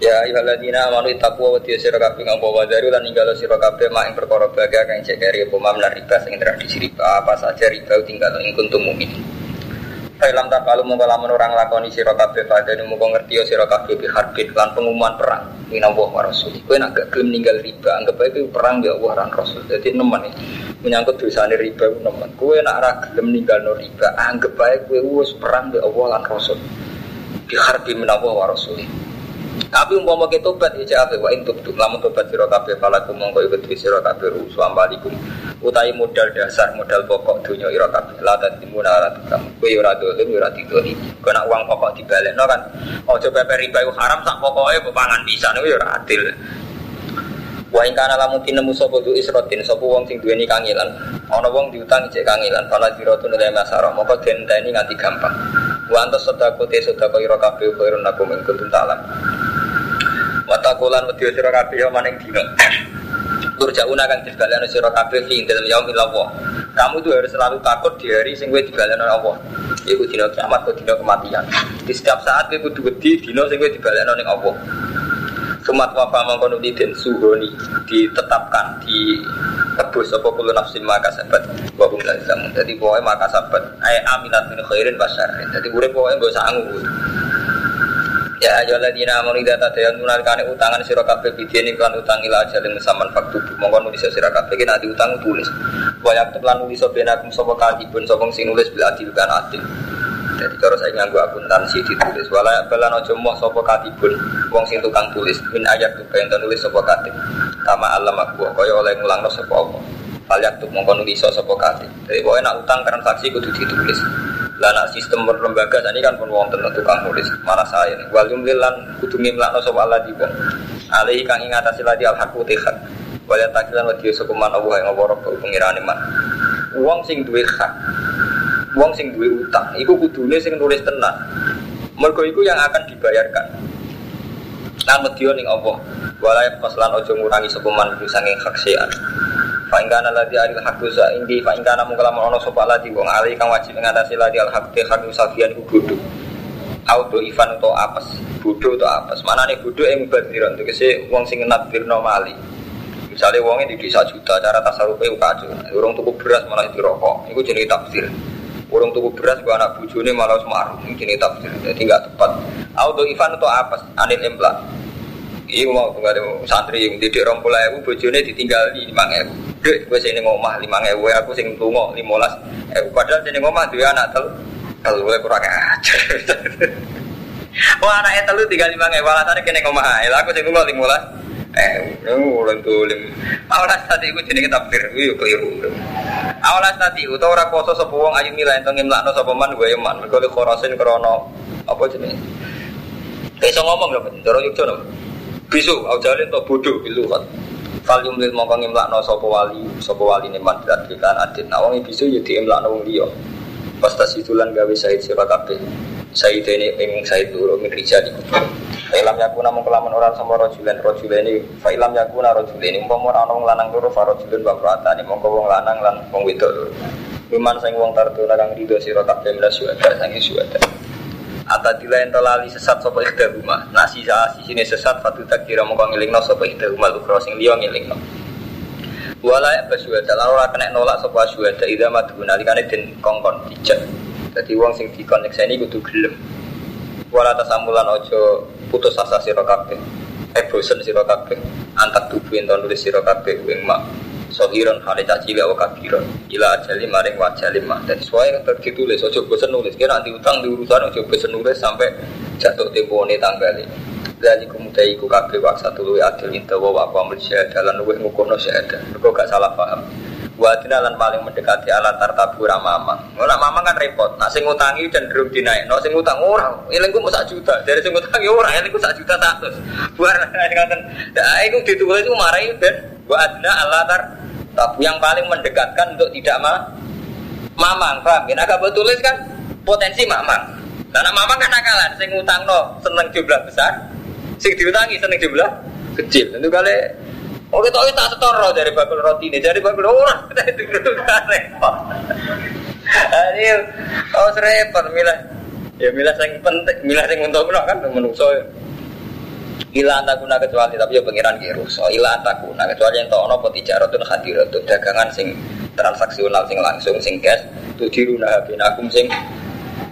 Ya ayyuhalladzina amanu taqwa wa tiya sira kabeh ngapa wa daru lan ninggalo sira kabeh mak ing perkara bahagia kang cekeri apa mam riba sing tradisi riba apa saja riba tinggal ing kuntum mukminin. Fa'ilam tak kalau mau lamun orang lakoni sira kabeh pada nemu ngerti ya sira kabeh bi harbin lan pengumuman perang minallah wa rasul. Kowe nak gak riba anggap ae perang ya Allah lan rasul. Dadi nemen menyangkut dosane riba ku nemen. Kowe nak ra gelem ninggalno riba anggap ae kowe wis perang ya Allah lan rasul. Bi harbin minallah. Tapi umpama kita tobat ya cak wa intub tuh lamun tobat sira kabeh falakum mongko iku sira kabeh rusu ambalikum utai modal dasar modal pokok dunia ira kabeh la tadimuna ala tukam kowe ora dolim ora didoli kena uang pokok dibalekno kan aja pepe riba haram sak pokoke mbok pangan pisan iku ya ora adil Wa ing kana lamun tinemu sapa du isrotin sapa wong sing duweni kangilan. Ana wong diutang cek kangilan, fala diratun la masara, moko denteni nganti gampang. Wa antas sedako te sedako ira kabeh khairun lakum ing. Watakulan wedi sira kabeh yo maning dina. Turjauna kang dibalekno sira kabeh fi dalam yaumil Allah. Kamu tuh harus selalu takut di hari sing kowe dibalekno Allah. Iku dina kiamat kok dina kematian. Di setiap saat kowe kudu wedi dina sing kowe dibalekno ning Allah. Sumat wafa mangkono den suhoni ditetapkan di tebus apa kulo nafsin maka sabat wa hum la zamun. Dadi pokoke maka sabat ay aminat min khairin basar. Dadi urip pokoke mbok sangu. Ya ayo ladina amanu idza tadayanuna kane utangan sira kabeh bidene kan utang ila ajalin saman faktu. Mongko nulis sira kabeh ki nanti utang tulis. Wa yaktub lan nulis benakum sapa kadibun sapa sing nulis bil adil kan adil. Jadi kalau saya nganggu akuntansi ditulis. Wala balan ojo moh sopo katibun wong sing tukang tulis. Min ayat tuh pengen nulis sopo katib. Sama alam aku kaya oleh ngulang no sopo apa Falyak tuh mongkon nulis sopo katib. Jadi pokoknya nak utang transaksi kudu ditulis lah nak sistem berlembaga ini kan pun wong tentu tukang nulis mana saya nih. Wal jumlilan kudu ngimlakno sopo Allah di wong alaihi kang ingatasi lagi al haku tihat wala takilan wa sokuman Allah yang ngawarok pengirani man. Wong sing duwe hak wong sing duwe utang iku kudune sing nulis tenan. Mergo iku yang akan dibayarkan. Lan medya ning Allah wala faslan aja ngurangi sapa man hak fa ingkana ladhi alil haqqu sa indi fa ingkana mung kalamun ana sapa ladhi wong ali kang wajib ngatasi ladhi al haqqu haqqu safian ku bodho auto ivan to apes bodho to apes manane bodho ing badiran tegese wong sing nadbirno mali misalnya wongnya di desa juta cara tasarrufe kacau urung tuku beras malah dirokok itu jenis tafsir Urung tuku beras gua anak bujune malah semarung. Ini jenis tafsir. Jadi nggak tepat. Auto Ivan atau apa? Anil empla. Iya mau tunggu ada santri yang didik orang pula ibu bujune ditinggal di lima ewu. Dek gue sini ngomah lima ewu. Aku sing tunggu lima belas. Eh padahal sini ngomah dua anak tel. Kalau gue kurang aja. Wah anaknya telu tinggal lima ewu. Alasannya kena ngomah. Aku sing tunggu lima belas eh orang tulim awalas tadi itu jenenge tafsir itu keliru awalas tadi itu orang poso sapa wong ayu mila ento ngimlakno sapa man gue man mergo le krana apa jenenge iso ngomong lho cara yukjo bisu au jalin to bodoh bilu kan. Kalium lil mongko ngimlakno sapa wali sapa wali ne man kan adit. Nah wong bisu ya diimlakno wong liya. Pas tas itulan gawe said sira kabeh. Said ini ing said loro min rijal iku Fa'ilam yakuna namun kelaman orang sama rojulen rojulen ini Fa'ilam yakuna rojulen ini Umpama orang orang lanang loro farojulen bakrata ini Mongko wong lanang lan wong wedok loro Luman sang wong tarduna kang rido sira kabeh mila syuhada sangi syuhada Atadila ento lali sesat sapa ikhda rumah Nasi sa sini sesat fatu takdira mongko ngilingno sapa ikhda rumah Lukro sing liya ngilingno ya basyuhada Lalu ora kena nolak sapa syuhada Ida madu nalikane den kongkon dijak. Jadi wong sing dikonekseni kudu gelem. Wala tasamulan ojo putus asa sira kabeh. Eh bosen kabeh. Antak tubuh ento nulis sira kabeh ing mak sohiron hale caci wa kabiron ila ajali maring wajali mah. Dari suai ditulis ojo bosen nulis kira nanti utang di urusan ojo bosen nulis sampai jatuh tempo ini tanggali dari kemudian iku kabeh waksa tulu adil intawa wa wa mujahid dalan luwih ngukuhno syahadah. Mergo gak salah paham Wadina lan paling mendekati alat tartabu ramama. Ora mama kan repot. Nak sing ngutangi cenderung dinaik. Nak sing ngutang ora. Ilengku mau sak juta. Dari sing ngutangi ora. Ilengku sak juta satu. Buar ngoten. Nah, iku ditulis iku marahi ben wadina alat tartabu yang paling mendekatkan untuk tidak ma mamang. Paham? Yen agak tulis kan potensi mamang. Karena mamang kan nakalan sing ngutang no seneng jumlah besar. Sing diutangi seneng jumlah kecil. Tentu kali Oh kita tak setoro dari bakul roti ini, dari bakul orang kita itu kan repot. Ayo, oh repot milah. Ya milah yang penting, milah yang untuk kan menungso. Ila antakuna kecuali tapi ya pengiran kiru. So ila antakuna kecuali yang tahu nopo tijaratun hadiratun dagangan sing transaksional sing langsung sing cash. Tudiruna binakum sing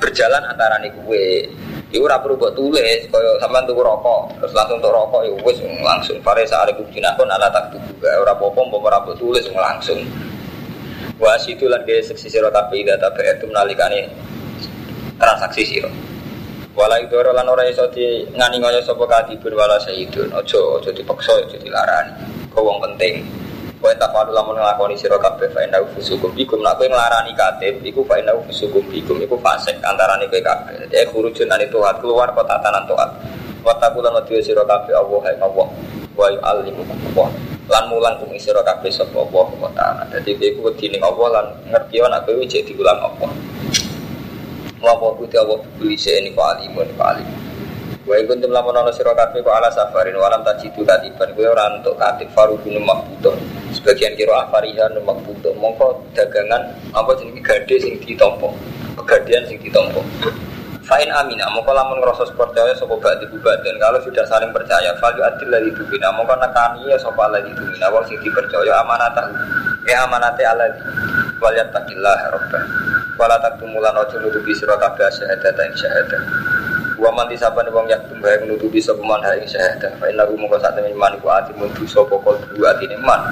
berjalan antara nih kue Iku ora perlu buat tulis, kaya sampean tuku rokok, terus langsung tuku rokok ya wis langsung. Fare saare kubdinakon ala tak tuku, ora apa-apa mbok ora tulis langsung. Wa situ lan ge seksi sira kabeh data itu menalikane transaksi sira. Wala idoro lan ora iso di ngani ngoyo sapa kadibun wala sayyidun. Aja aja dipaksa aja dilarani. Kau wong penting. Kowe tak palu lamun nglakoni sira kabeh fa inna fusukum bikum nak kowe nglarani katib iku fa inna fusukum bikum iku fasik antarané kowe kabeh. Dadi khurujun ane tuat keluar kota tanan tuat. Wa taqulan wa sira kabeh Allah hai Allah. Wa yu'allimu Allah. Lan mulang kum sira kabeh sapa Allah wa ta'ala. Dadi kowe kudu ning Allah lan ngerti ana kowe cek diulang Allah. Wa wa kuti Allah bisa ini alimun alimun. Wa iku tum lamun ana sira kabeh kok ala safarin walam tajidu katiban kowe ora entuk katib farubun makbutuh. Sebagian kira afarihan makbutuh. Mongko dagangan apa jenenge gade sing ditampa. Pegadian sing ditampa. Fa'in amina, mongko lamun ngerasa percaya sapa ba'di dan kalau sudah saling percaya fal adil ladzi dubina mongko nekani ya sapa ladzi dubina wong sing dipercaya amanatah ya amanate alladzi wal yattaqillah rabbah wala taktumulan ojo nutupi sira kabeh syahadat ing syahadat Wa man disaban wong yaktum bae nutupi sapa man ha ing syahadah. Fa inna mungko sak temen iman iku ati mun dosa pokok dua atine man.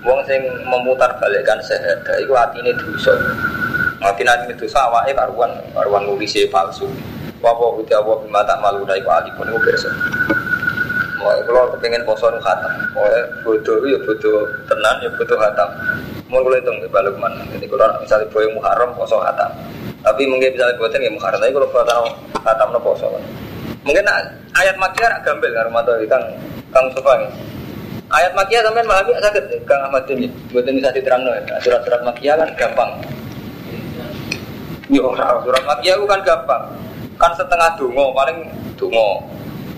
Wong sing memutar balikkan syahadah iku atine dosa. Mati nanti dosa awake karuan karuan nulise palsu. Wa wa uti Allah bima tak malu dai ku alipun iku pirsa. Mau kalau kepengen poso nu khatam, mau bodoh ya bodoh tenan ya bodoh khatam. Mau kalau hitung balik mana? Jadi kalau misalnya boy muharram poso khatam. Tapi mungkin bisa buatan ya muharram. Tapi kalau buatan khatam no poso. Mungkin ayat makia agak gambel kan rumah tuh kang kang sofa Ayat makia sampai malah sakit kang Ahmad ini. Buatan bisa diterang no. Surat-surat makia kan gampang. Yo surat makia kan gampang. Kan setengah dungo paling dungo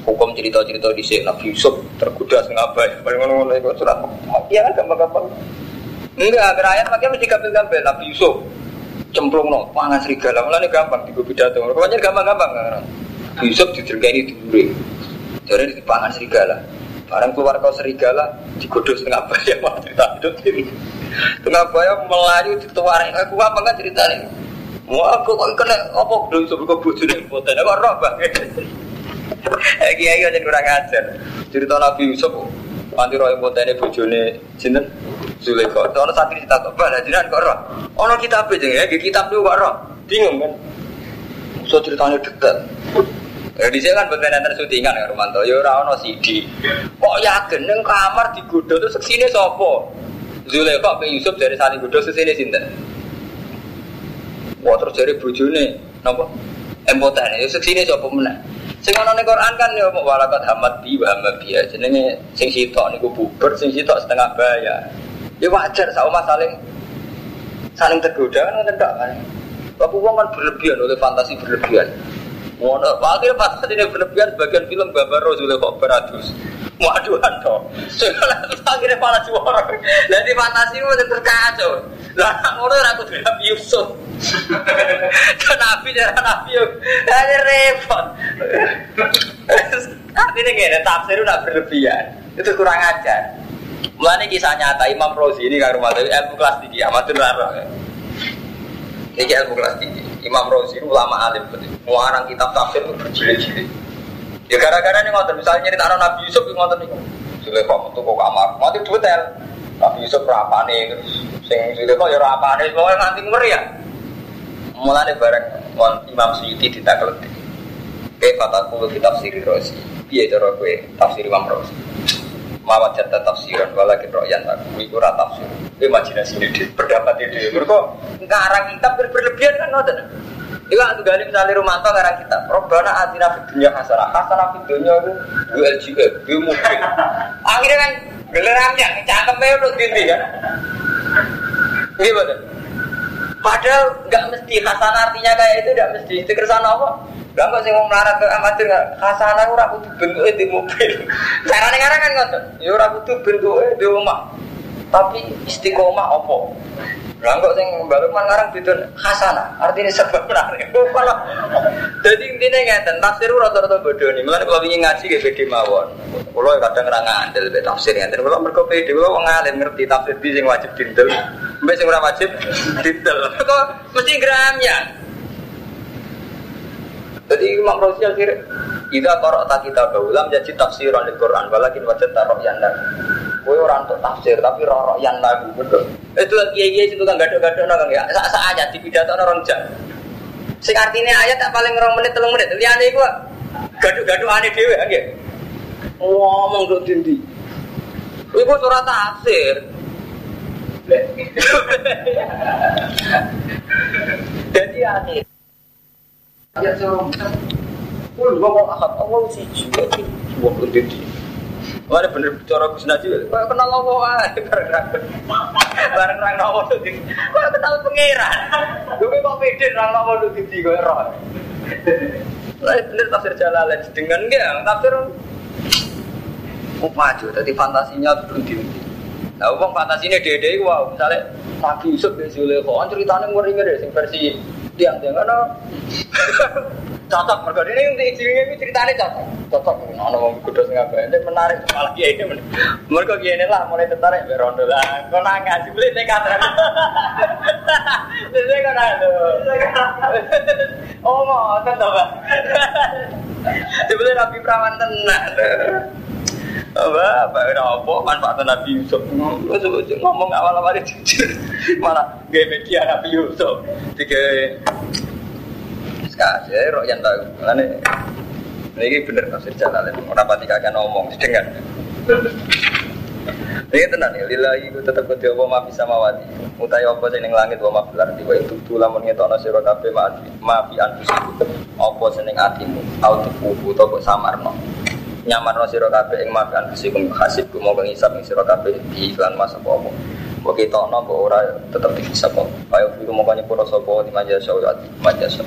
hukum cerita-cerita di sini Nabi Yusuf tergoda sengabai paling ngono-ngono itu surat makia kan gampang-gampang enggak ayat makia mesti gampang-gampang Nabi Yusuf cemplung no pangan serigala. Ini gampang di pidato. Pokoknya gampang-gampang Nabi Yusuf dijergani duri jadi di pangan serigala. Barang keluar kau serigala digodok setengah bayar mau cerita itu setengah bayar melayu dituarin aku apa nggak ceritanya Wah, aku kok kena apa? Belum sebelum bujur yang foto, aku roh banget. Eh kiai aja kurang ajar. Cerita Nabi Yusuf Nanti roh ini bojone sinten Zulaikha. Ono santri kita kok bala jiran kok roh. Ono kitab aja ya, kitab tuh kok roh. Bingung kan. So ceritanya dekat. Ya di kan bukan nanti syutingan ya Romanto. Ya orang ono CD. Kok yakin neng kamar digoda tuh sini sopo. Zulaikha ke Yusuf dari saling goda sini sinten. Wah terus dari bojone, napa? Empotan ya sini sopo. Sing ana ning Quran kan ya walakat hamad bi wa hamad bi. Jenenge sing sitok niku buber, sing sitok setengah bayar. Ya wajar sama saling saling tergoda kan ngoten tok kan. Bapak uang kan berlebihan oleh fantasi berlebihan. Ngono, akhirnya pas ini berlebihan bagian film gambar Rasulullah kok beratus. Waduh toh. Soalnya akhirnya malah juara. Jadi fantasi itu terus kacau. Lah ngono ora kudu Nabi Yusuf. Kan Nabi cara Nabi yo. Ada repot. Artinya gini, tafsir udah berlebihan. Itu kurang ajar. Mulanya kisah nyata Imam Rozi ini kan rumah ilmu kelas tinggi, amatur larang. Ini ilmu kelas tinggi. Imam Rozi ulama alim betul. Mengarang kitab tafsir itu berjilid-jilid. Ya gara-gara ini ngotot misalnya nyerita anak Nabi Yusuf yang ngotot nih. Sulaiman metu kok kamar, mati detail. Nabi Yusuf nih terus sing Sulaiman ya rapane pokoknya nganti ngeri ya. Mulane bareng Imam Suyuti ditakleti. Kayak kataku kitab Siri Rozi. Piye cara tafsir Imam Rozi? Mawat jatah tafsiran walakin royan aku itu rata tafsir. Imajinasi ini pendapat ini. Mereka ngarang kitab berlebihan kan ngoten. Itu aku gali misalnya Romanto ngarang kitab. Robbana atina fid dunya hasanah. Hasanah fid dunya itu dua LGF dua mobil akhirnya kan gelerangnya cakepnya udah tinggi kan. Betul padahal nggak mesti hasanah artinya kayak itu nggak mesti. Itu kersana apa Lah kok sing wong melarat ke amatir hasanah ora kudu bentuke di mobil. Carane ngarang kan ngoten. Ya ora kudu bentuke di omah. Tapi istiqomah opo? Lah kok sing mbaluk ngarang bidon hasanah, artinya sebab menarik. Jadi intinya ngeten, tafsir rata-rata bodoh nih. Mulane kalau ingin ngaji ge beda mawon. Kulo kadang ora ngandel be tafsir ngeten. Kulo mergo pede kulo wong alim ngerti tafsir di sing wajib dindel. Mbek sing ora wajib dindel. Kok mesti gram ya. Jadi Imam Razi akhirnya Ida korok tak kita baulam jadi tafsiran di Quran walakin wajah taruh yang lagu. Kue orang untuk tafsir tapi rorok yang lagu. Itu lagi iya itu kan gado-gado nong ya. Sa sa aja di pidato orang jam. Sing artinya ayat tak paling rong menit telung menit. Liane gua gado-gado aneh dewe ya. Ngomong tuh dindi. Ibu surat tafsir. Jadi akhir Ya so, pun mau akad Allah gua udah di. Mana bener bicara Gus Najib, kau kenal Allah ah, bareng bareng Allah tuh, kau kenal pangeran. Gue kok pede rang Allah tuh di gue roh. Lah bener tafsir Jalalain dengan dia, tafsir Oh maju, tadi fantasinya berhenti. Nah, uang fantasinya dede, wow, misalnya Nabi Yusuf bin Zulekho, kan ceritanya ngeri-ngeri, sing versi tiang tiang karena cocok mereka ini untuk istrinya ini ceritanya cocok. Cocok nono mau kudos ngapa ini menarik malah dia ini mereka gini lah mulai tertarik berondo lah. Kau nangis sih beli nekat jadi kau nangis oh mau tentu pak dibeli rapi perawan tenang apa apa apa manfaat Nabi Yusuf ngomong awal-awal jujur malah gaya media Nabi Yusuf tiga saya roh yang tahu mana ini bener tafsir jalan orang pati kagak ngomong dengan ini tenang ya, lillahi ku tetap kudu apa ma bisa mawati. Utai apa sing ning langit wa ma fil ardi itu lamun ngetokno sira kabeh maafi maafi anfusiku. Apa sing ning atimu, au tuku utawa samarno nyaman no siro kabe ing makan kusikum hasib ku mau ngisap ing siro kabe di iklan masa apa Kau kita no kau ora tetap dihisap kok. Ayo itu mau kanya pura sopo di maja syawat maja syawat.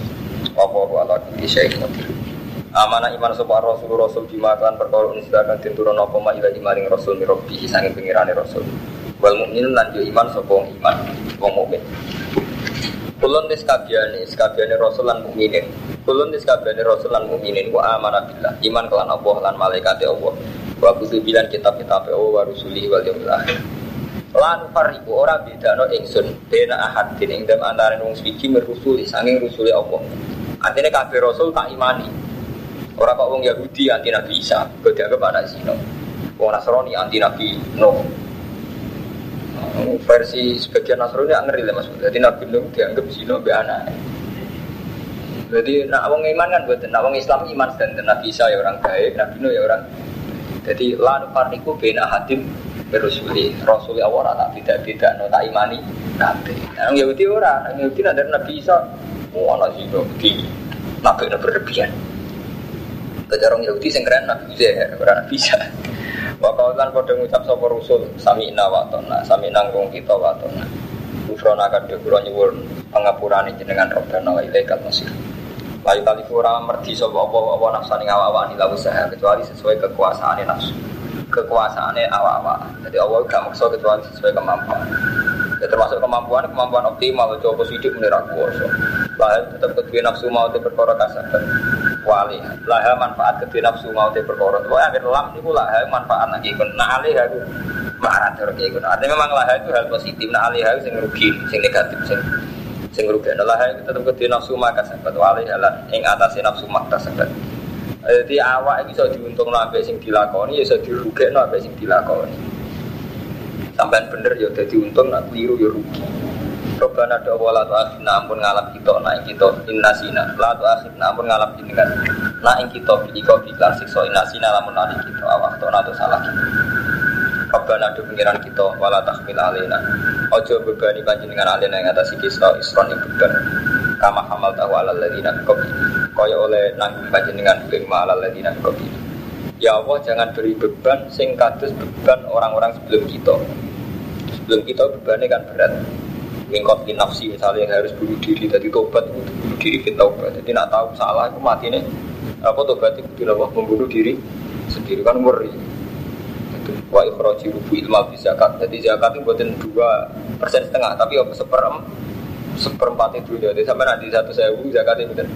Apa apa ala di syekh kotir. Amanah iman sopo rasul rasul bima kan perkara unsdakan tinturun apa ma ila imaring rasul mirobbi sanging pengirane rasul. Wal mukminun lan iman sopo iman wong mukmin. Kulon des kabiane, kabiane rasul lan mukminin. Kulun dis kabehane rasul lan mukminin wa amana. Iman kelan Allah lan malaikat Allah. Wa kutu bilan kitab-kitab Allah wa rusuli wal yaumil. Lan fariku ora bedano ingsun bena ahad din ing dalem antara wong suci merusuli sanging rusuli Allah. Artinya kabeh rasul tak imani. Ora kok wong Yahudi anti Nabi Isa, kok dianggap anak zina. Wong Nasrani anti Nabi Nuh. Versi sebagian Nasrani ngeri lah mas. Jadi Nabi Nuh dianggap zina be anak. Jadi nak wong iman kan buat nak wong Islam iman dan Nabi Isa ya orang baik, Nabi Nuh ya orang. Jadi lan farniku bena hadim berusuli Rasuli Allah tak tidak tidak no tak imani nabi. Nah, Yahudi orang, nah, Yahudi ada Nabi Isa, oh anak sih di nabi berlebihan. Kejarong Yahudi keren Nabi Uzair, orang Nabi Isa. Wakaulan pada ngucap sapa rusul sami nawatona, sami nanggung kita watona. Ufrona akan dikurang nyuwun pengapurane jenengan Rabbana wa ilaikal masir. Layu kali kurang merdi sopo apa apa nafsani awak-awak di usaha kecuali sesuai kekuasaan nafsu kekuasaannya awak-awak. Jadi Allah gak maksa kecuali sesuai kemampuan. Ya, termasuk kemampuan kemampuan optimal coba sidik menira kuasa. Lah tetap kedua nafsu mau te perkara kasabat. Wali. Lah manfaat kedua nafsu mau te perkara. Pokoke akhir lam niku lah manfaat lagi kun. Nah alih aku marah terus kayak Artinya memang lah itu hal positif. Nah alih aku sing rugi, sing negatif sing sing rugi. Nah lah itu tetap kedua nafsu maka sabat wali halan ing atase nafsu makta sabat. Jadi awak bisa diuntung sampai sing dilakoni, ya bisa dirugi sampai sing dilakoni. Sampai bener ya jadi untung, nak keliru ya rugi. Robbana do wala tu akhirna ampun ngalap kita naik kita innasina la tu akhirna ampun ngalap jenengan naik kita bili kau biklan sikso innasina lamun nari kita awak to nato salah kita Robbana do pengiran kita wala tahmil alina ojo bebani panjenengan alina yang atas kisah isron yang beban kama hamal tahu ala ladina kopi kaya oleh nanggung panjenengan ing ala ladina kopi ya Allah jangan beri beban sing kados beban orang-orang sebelum kita sebelum kita bebannya kan berat mingkot nafsi misalnya yang harus bunuh diri tadi tobat itu bunuh diri fit taubat jadi nak tahu salah aku mati nih. Apa tobat itu tidak membunuh diri sendiri. Kan ngeri. Itu wa ikhraji rubu ilmal fi zakat. Jadi zakat itu buatin dua persen setengah tapi apa seperem seperempat itu jadi sampai nanti satu sewu zakat itu betul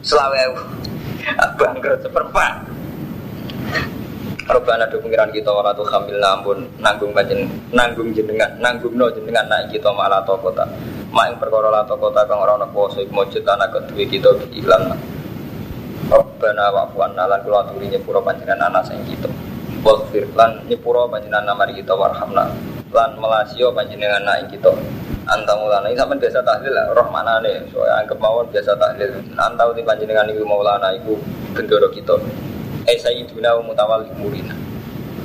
selawe bangkrut seperempat Robana do pengiran kita ora tuh hamil namun nanggung panjen nanggung jenengan nanggung no jenengan naik kita malah to kota main perkara la kota kang ora ana kuwasa iku mujud ana kedue kita iklan Robana wa fuana lan kula aturi nyepuro panjenengan ana sing kita. Waghfir lan nyepuro panjenengan mari kita warhamna. Lan melasio panjenengan naik kita. Antamulana ini sama biasa tahlil lah roh mana nih soalnya anggap mawon biasa tahlil. Antau di panjenengan ibu maulana ibu bendoro kita eh sayyiduna wa mutawalli umurina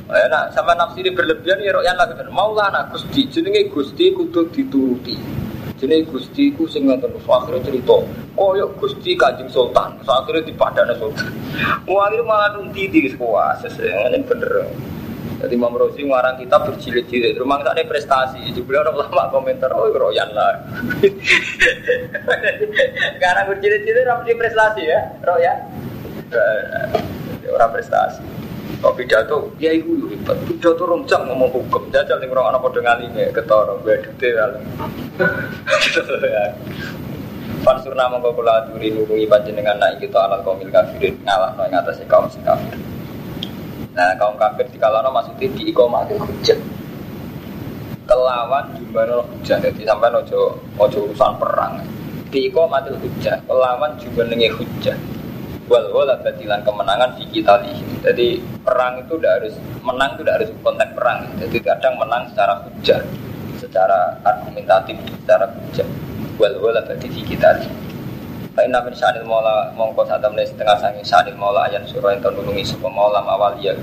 Eh, nah, sama nafsi ini berlebihan ya royan lagi maulana gusti jenenge gusti kudu dituruti. Jenenge gusti ku sing ngoten akhirnya cerita koyo gusti kanjeng sultan. Akhirnya di padana sultan itu malah nunti di sekolah. Ini bener. Jadi Imam Rosi ngarang kita berjilid-jilid. Rumah ada prestasi. Juga orang lama komentar oh royan lah. Karena berjilid-jilid orang prestasi ya royan orang prestasi. Kok pidato, ya ibu yuk hebat. Pidato rong ngomong hukum, jajal nih orang anak pada ngalime ketoro, gue detail. Fansur nama kau kula duri nurungi panjenengan naik kita alat komil kafirin ngalah no yang atasnya kaum si kafir. Nah kaum kafir di kalano maksudnya di ikomatil hujat. Kelawan jumlah hujat, jadi sampai nojo ojo urusan perang. Di ikomatil hujat, kelawan jumlah hujat wal wala batilan kemenangan di kita Jadi perang itu tidak harus menang itu tidak harus konteks perang. Jadi kadang menang secara hujah, secara argumentatif, secara hujah. Wal wala bati di kita Lain nabi sanil maula mongko satam les setengah sangi sanil maula ayan surah yang terdunungi sebuah maula awal ya.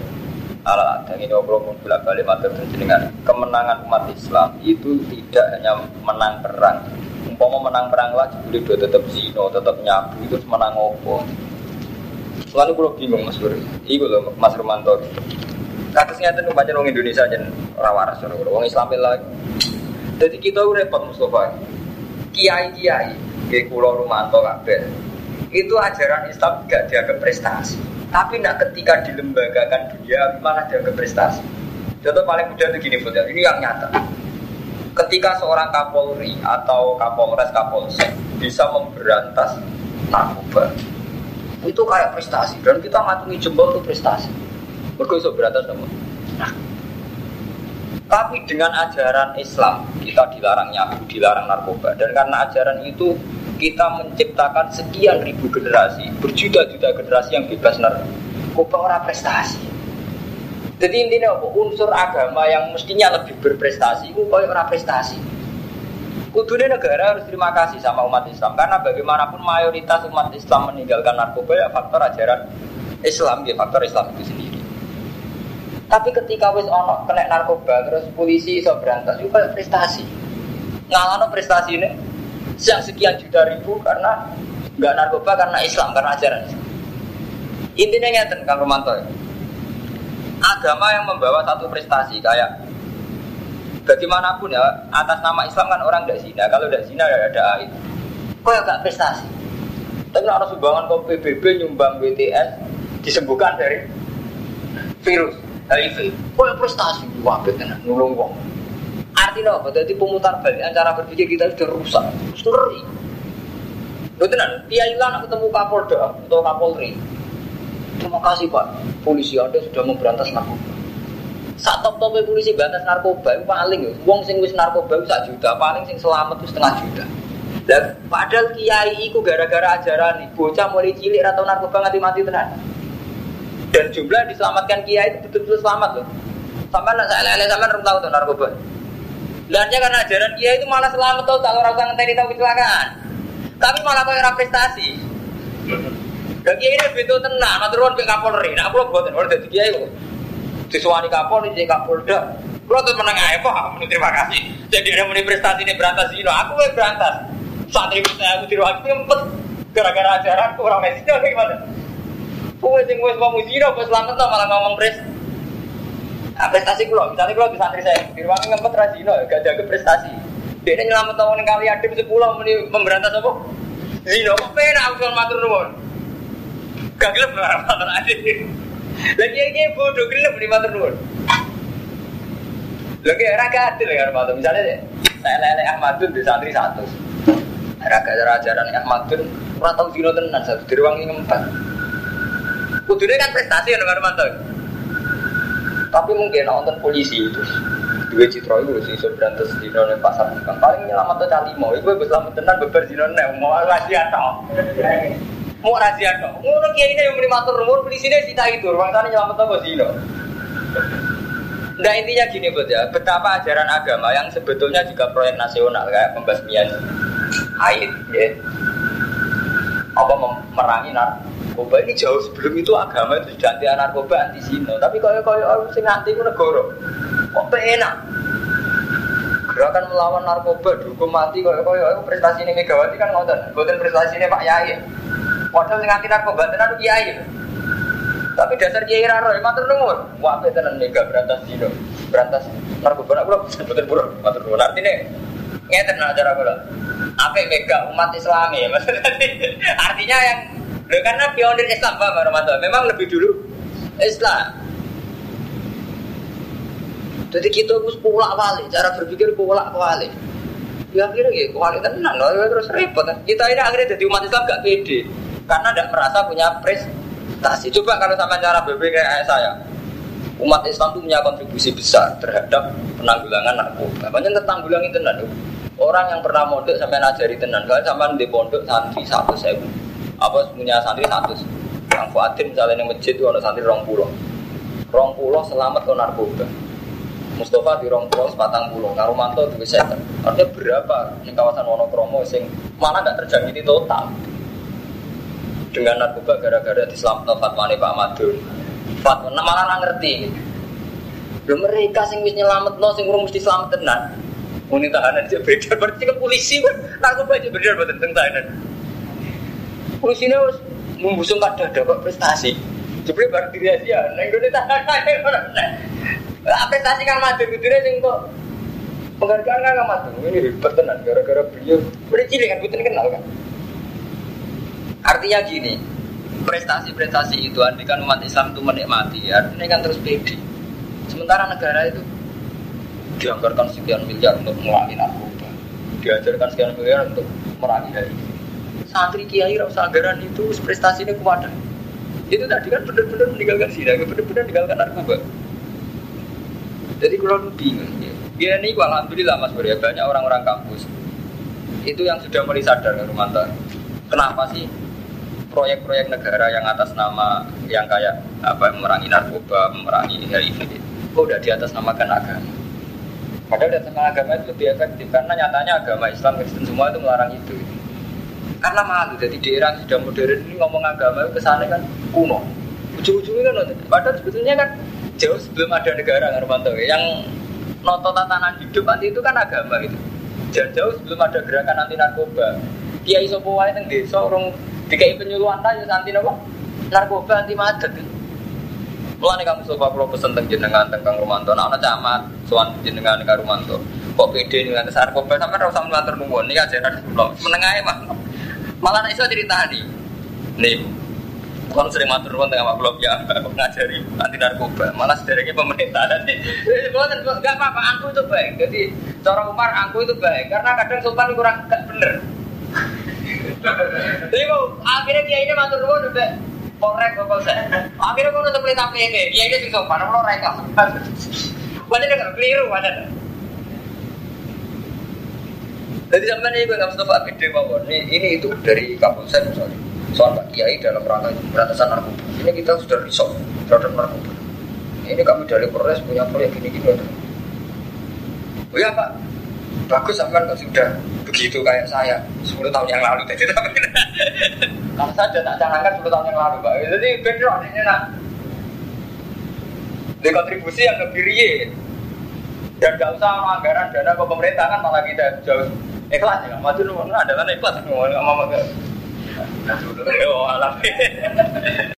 Ala dan ini obrol pun bila balik matur dengan kemenangan umat Islam itu tidak hanya menang perang. Umpama menang perang lah boleh tetap zino tetap nyabu itu menang opo Lalu kalau bingung Mas Bro. Iku loh Mas Romanto. Kasusnya itu baca orang Indonesia aja rawaras orang Islam lagi. Jadi kita repot Mustafa. Kiai kiai, kayak Pulau Romanto kabeh. Itu ajaran Islam gak dianggap prestasi. Tapi nak ketika dilembagakan dunia malah dianggap prestasi. Contoh paling mudah itu gini Bro, ini yang nyata. Ketika seorang Kapolri atau Kapolres Kapolsek bisa memberantas narkoba, itu kayak prestasi. Dan kita ngatungi jempol itu prestasi. Iso beratas sama nah. tapi dengan ajaran Islam kita dilarang nyabu, dilarang narkoba. Dan karena ajaran itu kita menciptakan sekian ribu generasi berjuta-juta generasi yang bebas narkoba orang prestasi. Jadi intinya apa? unsur agama yang mestinya lebih berprestasi itu kayak orang prestasi Kudunya negara harus terima kasih sama umat Islam karena bagaimanapun mayoritas umat Islam meninggalkan narkoba ya faktor ajaran Islam ya faktor Islam itu sendiri. Tapi ketika wis ono kena narkoba terus polisi iso berantas itu kayak prestasi. Ngalano prestasi ini yang sekian juta ribu karena nggak narkoba karena Islam karena ajaran Islam. Intinya ngeten Kang Romanto. Agama yang membawa satu prestasi kayak bagaimanapun ya atas nama Islam kan orang tidak zina kalau tidak zina ya ada aib kok ya gak prestasi Tapi ada sumbangan ke PBB nyumbang BTS disembuhkan dari virus HIV. Kok yang prestasi wabit tenan nulung wong. Artinya apa? Jadi pemutar balik cara berpikir kita sudah rusak, sudah Betul kan? Kiai lah ketemu Kapolda atau Kapolri. Terima kasih Pak, polisi Anda sudah memberantas narkoba. Saat top top polisi berantas narkoba itu paling, uang sing wis narkoba itu satu juta, paling sing selamat itu setengah juta. Dan padahal kiai itu gara-gara ajaran nih, bocah mulai cilik atau narkoba mati mati tenan. Dan jumlah diselamatkan kiai itu betul-betul selamat loh. Sampai nak saya lele sampai tahu tuh narkoba. Dan karena ajaran kiai itu malah selamat tuh kalau orang ngenteni tahu kecelakaan. Tapi malah kau prestasi. Dan kiai ini betul tenang, matur nuwun ke Kapolri. Nah, kula boten ora dadi kiai kok. Disuwani Kapolri jadi Kapolda. Kula tuh meneng ae Pak, terima kasih. Jadi ada muni prestasi ini berantas ini, aku wae berantas. Santri saya aku tiru aku empet gara-gara ajaran kurang mesih gimana? Kowe sing wis wong zina kok selamat malah ngomong pres. Nah, prestasi kula, misalnya kula di santri saya, di ruang ngempet ra zina, gak jaga prestasi. Dia ini nyelamat tahun yang kali adem sepuluh memberantas apa? Zina, kok penak aku matur nuwun. Gak gelem matur adem. Lagi iki bodoh gelem di matur nuwun. Lagi raga adil ya matur. Misalnya saya lele Ahmadun di santri satu. Raga ajaran Ahmadun ora tau zina tenan satu di ruang ngempet. Kudune kan prestasi ya Armando. Tapi mungkin nonton polisi itu dua citra itu sih so berantas di pasar bukan paling nyelamat tuh cali mau ibu selamat tenan beber di mau rahasia toh mau rahasia toh ngono kiai ini yang menimatur umur polisi ini cita itu ruang sana nyelamat tuh zino Nah intinya gini buat ya, betapa ajaran agama yang sebetulnya juga proyek nasional kayak pembasmian air, ya. apa memerangi narkoba ini jauh sebelum itu agama itu sudah anti narkoba anti zino, tapi kalau kalau orang sing anti itu negara Kok enak? Gerakan melawan narkoba dihukum mati kok kok prestasi ini Megawati kan ngoten. Mboten prestasi ini Pak Yai. Padahal sing anti narkoba tenan Kiai. Tapi dasar kiai raro, matur nuwun. Wah, tenan mega berantas dino, berantas narkoba. Nak kula mboten purun, matur nuwun. Artine ngeten nak cara kula. Apa mega umat Islam ya, maksudnya. Artinya yang karena pionir Islam Pak Ramadan memang lebih dulu Islam. Jadi kita harus pulak balik, cara berpikir pulak balik. Ya akhirnya ya kualitas tenang, terus repot. Kita ini akhirnya jadi umat Islam gak pede, karena tidak merasa punya prestasi. Coba kalau sama cara berpikir kayak saya, umat Islam itu punya kontribusi besar terhadap penanggulangan narkoba. Banyak itu tenan. Orang yang pernah mondok sampai ngajari tenan, kalau sama di pondok santri satu saya, apa punya santri satu. Yang Fuadin misalnya yang masjid itu ada santri rong pulau, rong pulau selamat ke narkoba. Mustafa di rong pulau sepatang pulau, Ngarumanto di Wisata. Artinya berapa di kawasan Wonokromo sing mana nggak terjadi total dengan narkoba gara-gara di Islam fatwane Pak Madun. Fatwa nah, malah nggak ngerti. Belum mereka sing wis nyelamet no, sing urung mesti selamat tenan. Muni tahanan aja beda, berarti kan polisi kan narkoba aja beda buat tentang tahanan. Polisi ini harus membusung kada dapat prestasi. Jadi baru diri aja, neng Indonesia tahanan. Apresiasi Kang Madur kudune sing kok penghargaan Kang Madur ini hebat tenan gara-gara beliau udah cilik kan bukan kenal kan. Artinya gini, prestasi-prestasi itu kan umat Islam itu menikmati, artinya kan terus pede. Sementara negara itu dianggarkan sekian miliar untuk memerangi narkoba, diajarkan sekian miliar untuk merangi hari santri kiai rasa anggaran itu prestasi ini kuat itu tadi kan benar-benar meninggalkan sini, benar-benar meninggalkan narkoba jadi kalau bingung. Ya ini alhamdulillah mas Bro ya banyak orang-orang kampus itu yang sudah mulai sadar ya Rumanto. Kenapa sih proyek-proyek negara yang atas nama yang kayak apa memerangi narkoba, memerangi HIV itu udah di atas namakan agama. Padahal di atas nama agama itu lebih efektif karena nyatanya agama Islam Kristen semua itu melarang itu. Karena malu jadi daerah sudah modern ini ngomong agama itu ke sana kan kuno. Ujung-ujungnya kan padahal sebetulnya kan jauh sebelum ada negara Ngarmanto yang noto tatanan hidup nanti itu kan agama gitu jauh jauh sebelum ada gerakan anti narkoba kiai sopo wae teng desa orang dikai penyuluhan ta ya anti apa narkoba anti madet Mulane kamu sofa kalau pesen teng jenengan teng Kang Romanto, nah ana camat sowan jenengan Kang Romanto. Kok pede dengan narkoba sampe ora usah matur nuwun. Niki ajaran kula. Menengae mah. Malah nek iso nih nih Bukan sering matur nuwun tengah klub ya, ngajari anti narkoba, malah sedereknya pemerintah nanti. Bukan nggak apa-apa, angku itu baik. Jadi cara Umar angku itu baik, karena kadang sopan kurang gak bener. Jadi mau akhirnya dia ini matur nuwun udah korek kok. Akhirnya kau nutup pelita ini, dia ini sing sopan, mau rekam. Wadah nggak keliru, wadah. Jadi sampai ini gue nggak Mustafa gede mawon. Ini, ini itu dari Kapolsek misalnya. Soal Pak Kiai dalam rangka pemberantasan narkoba. Ini kita sudah risau terhadap narkoba. Ini kami dari Polres punya proyek gini-gini. Oh ya Pak, bagus sampai kan sudah. Begitu kayak saya. 10 tahun yang lalu. Jadi kalau saja tak canangkan 10 tahun yang lalu Pak. Jadi bedrock ini nak. Di kontribusi yang lebih real dan gak usah anggaran dana ke pemerintah kan malah kita jauh. Ikhlas ya maju nomor adalah ikhlas. Ngomong ngomong Oh, alam.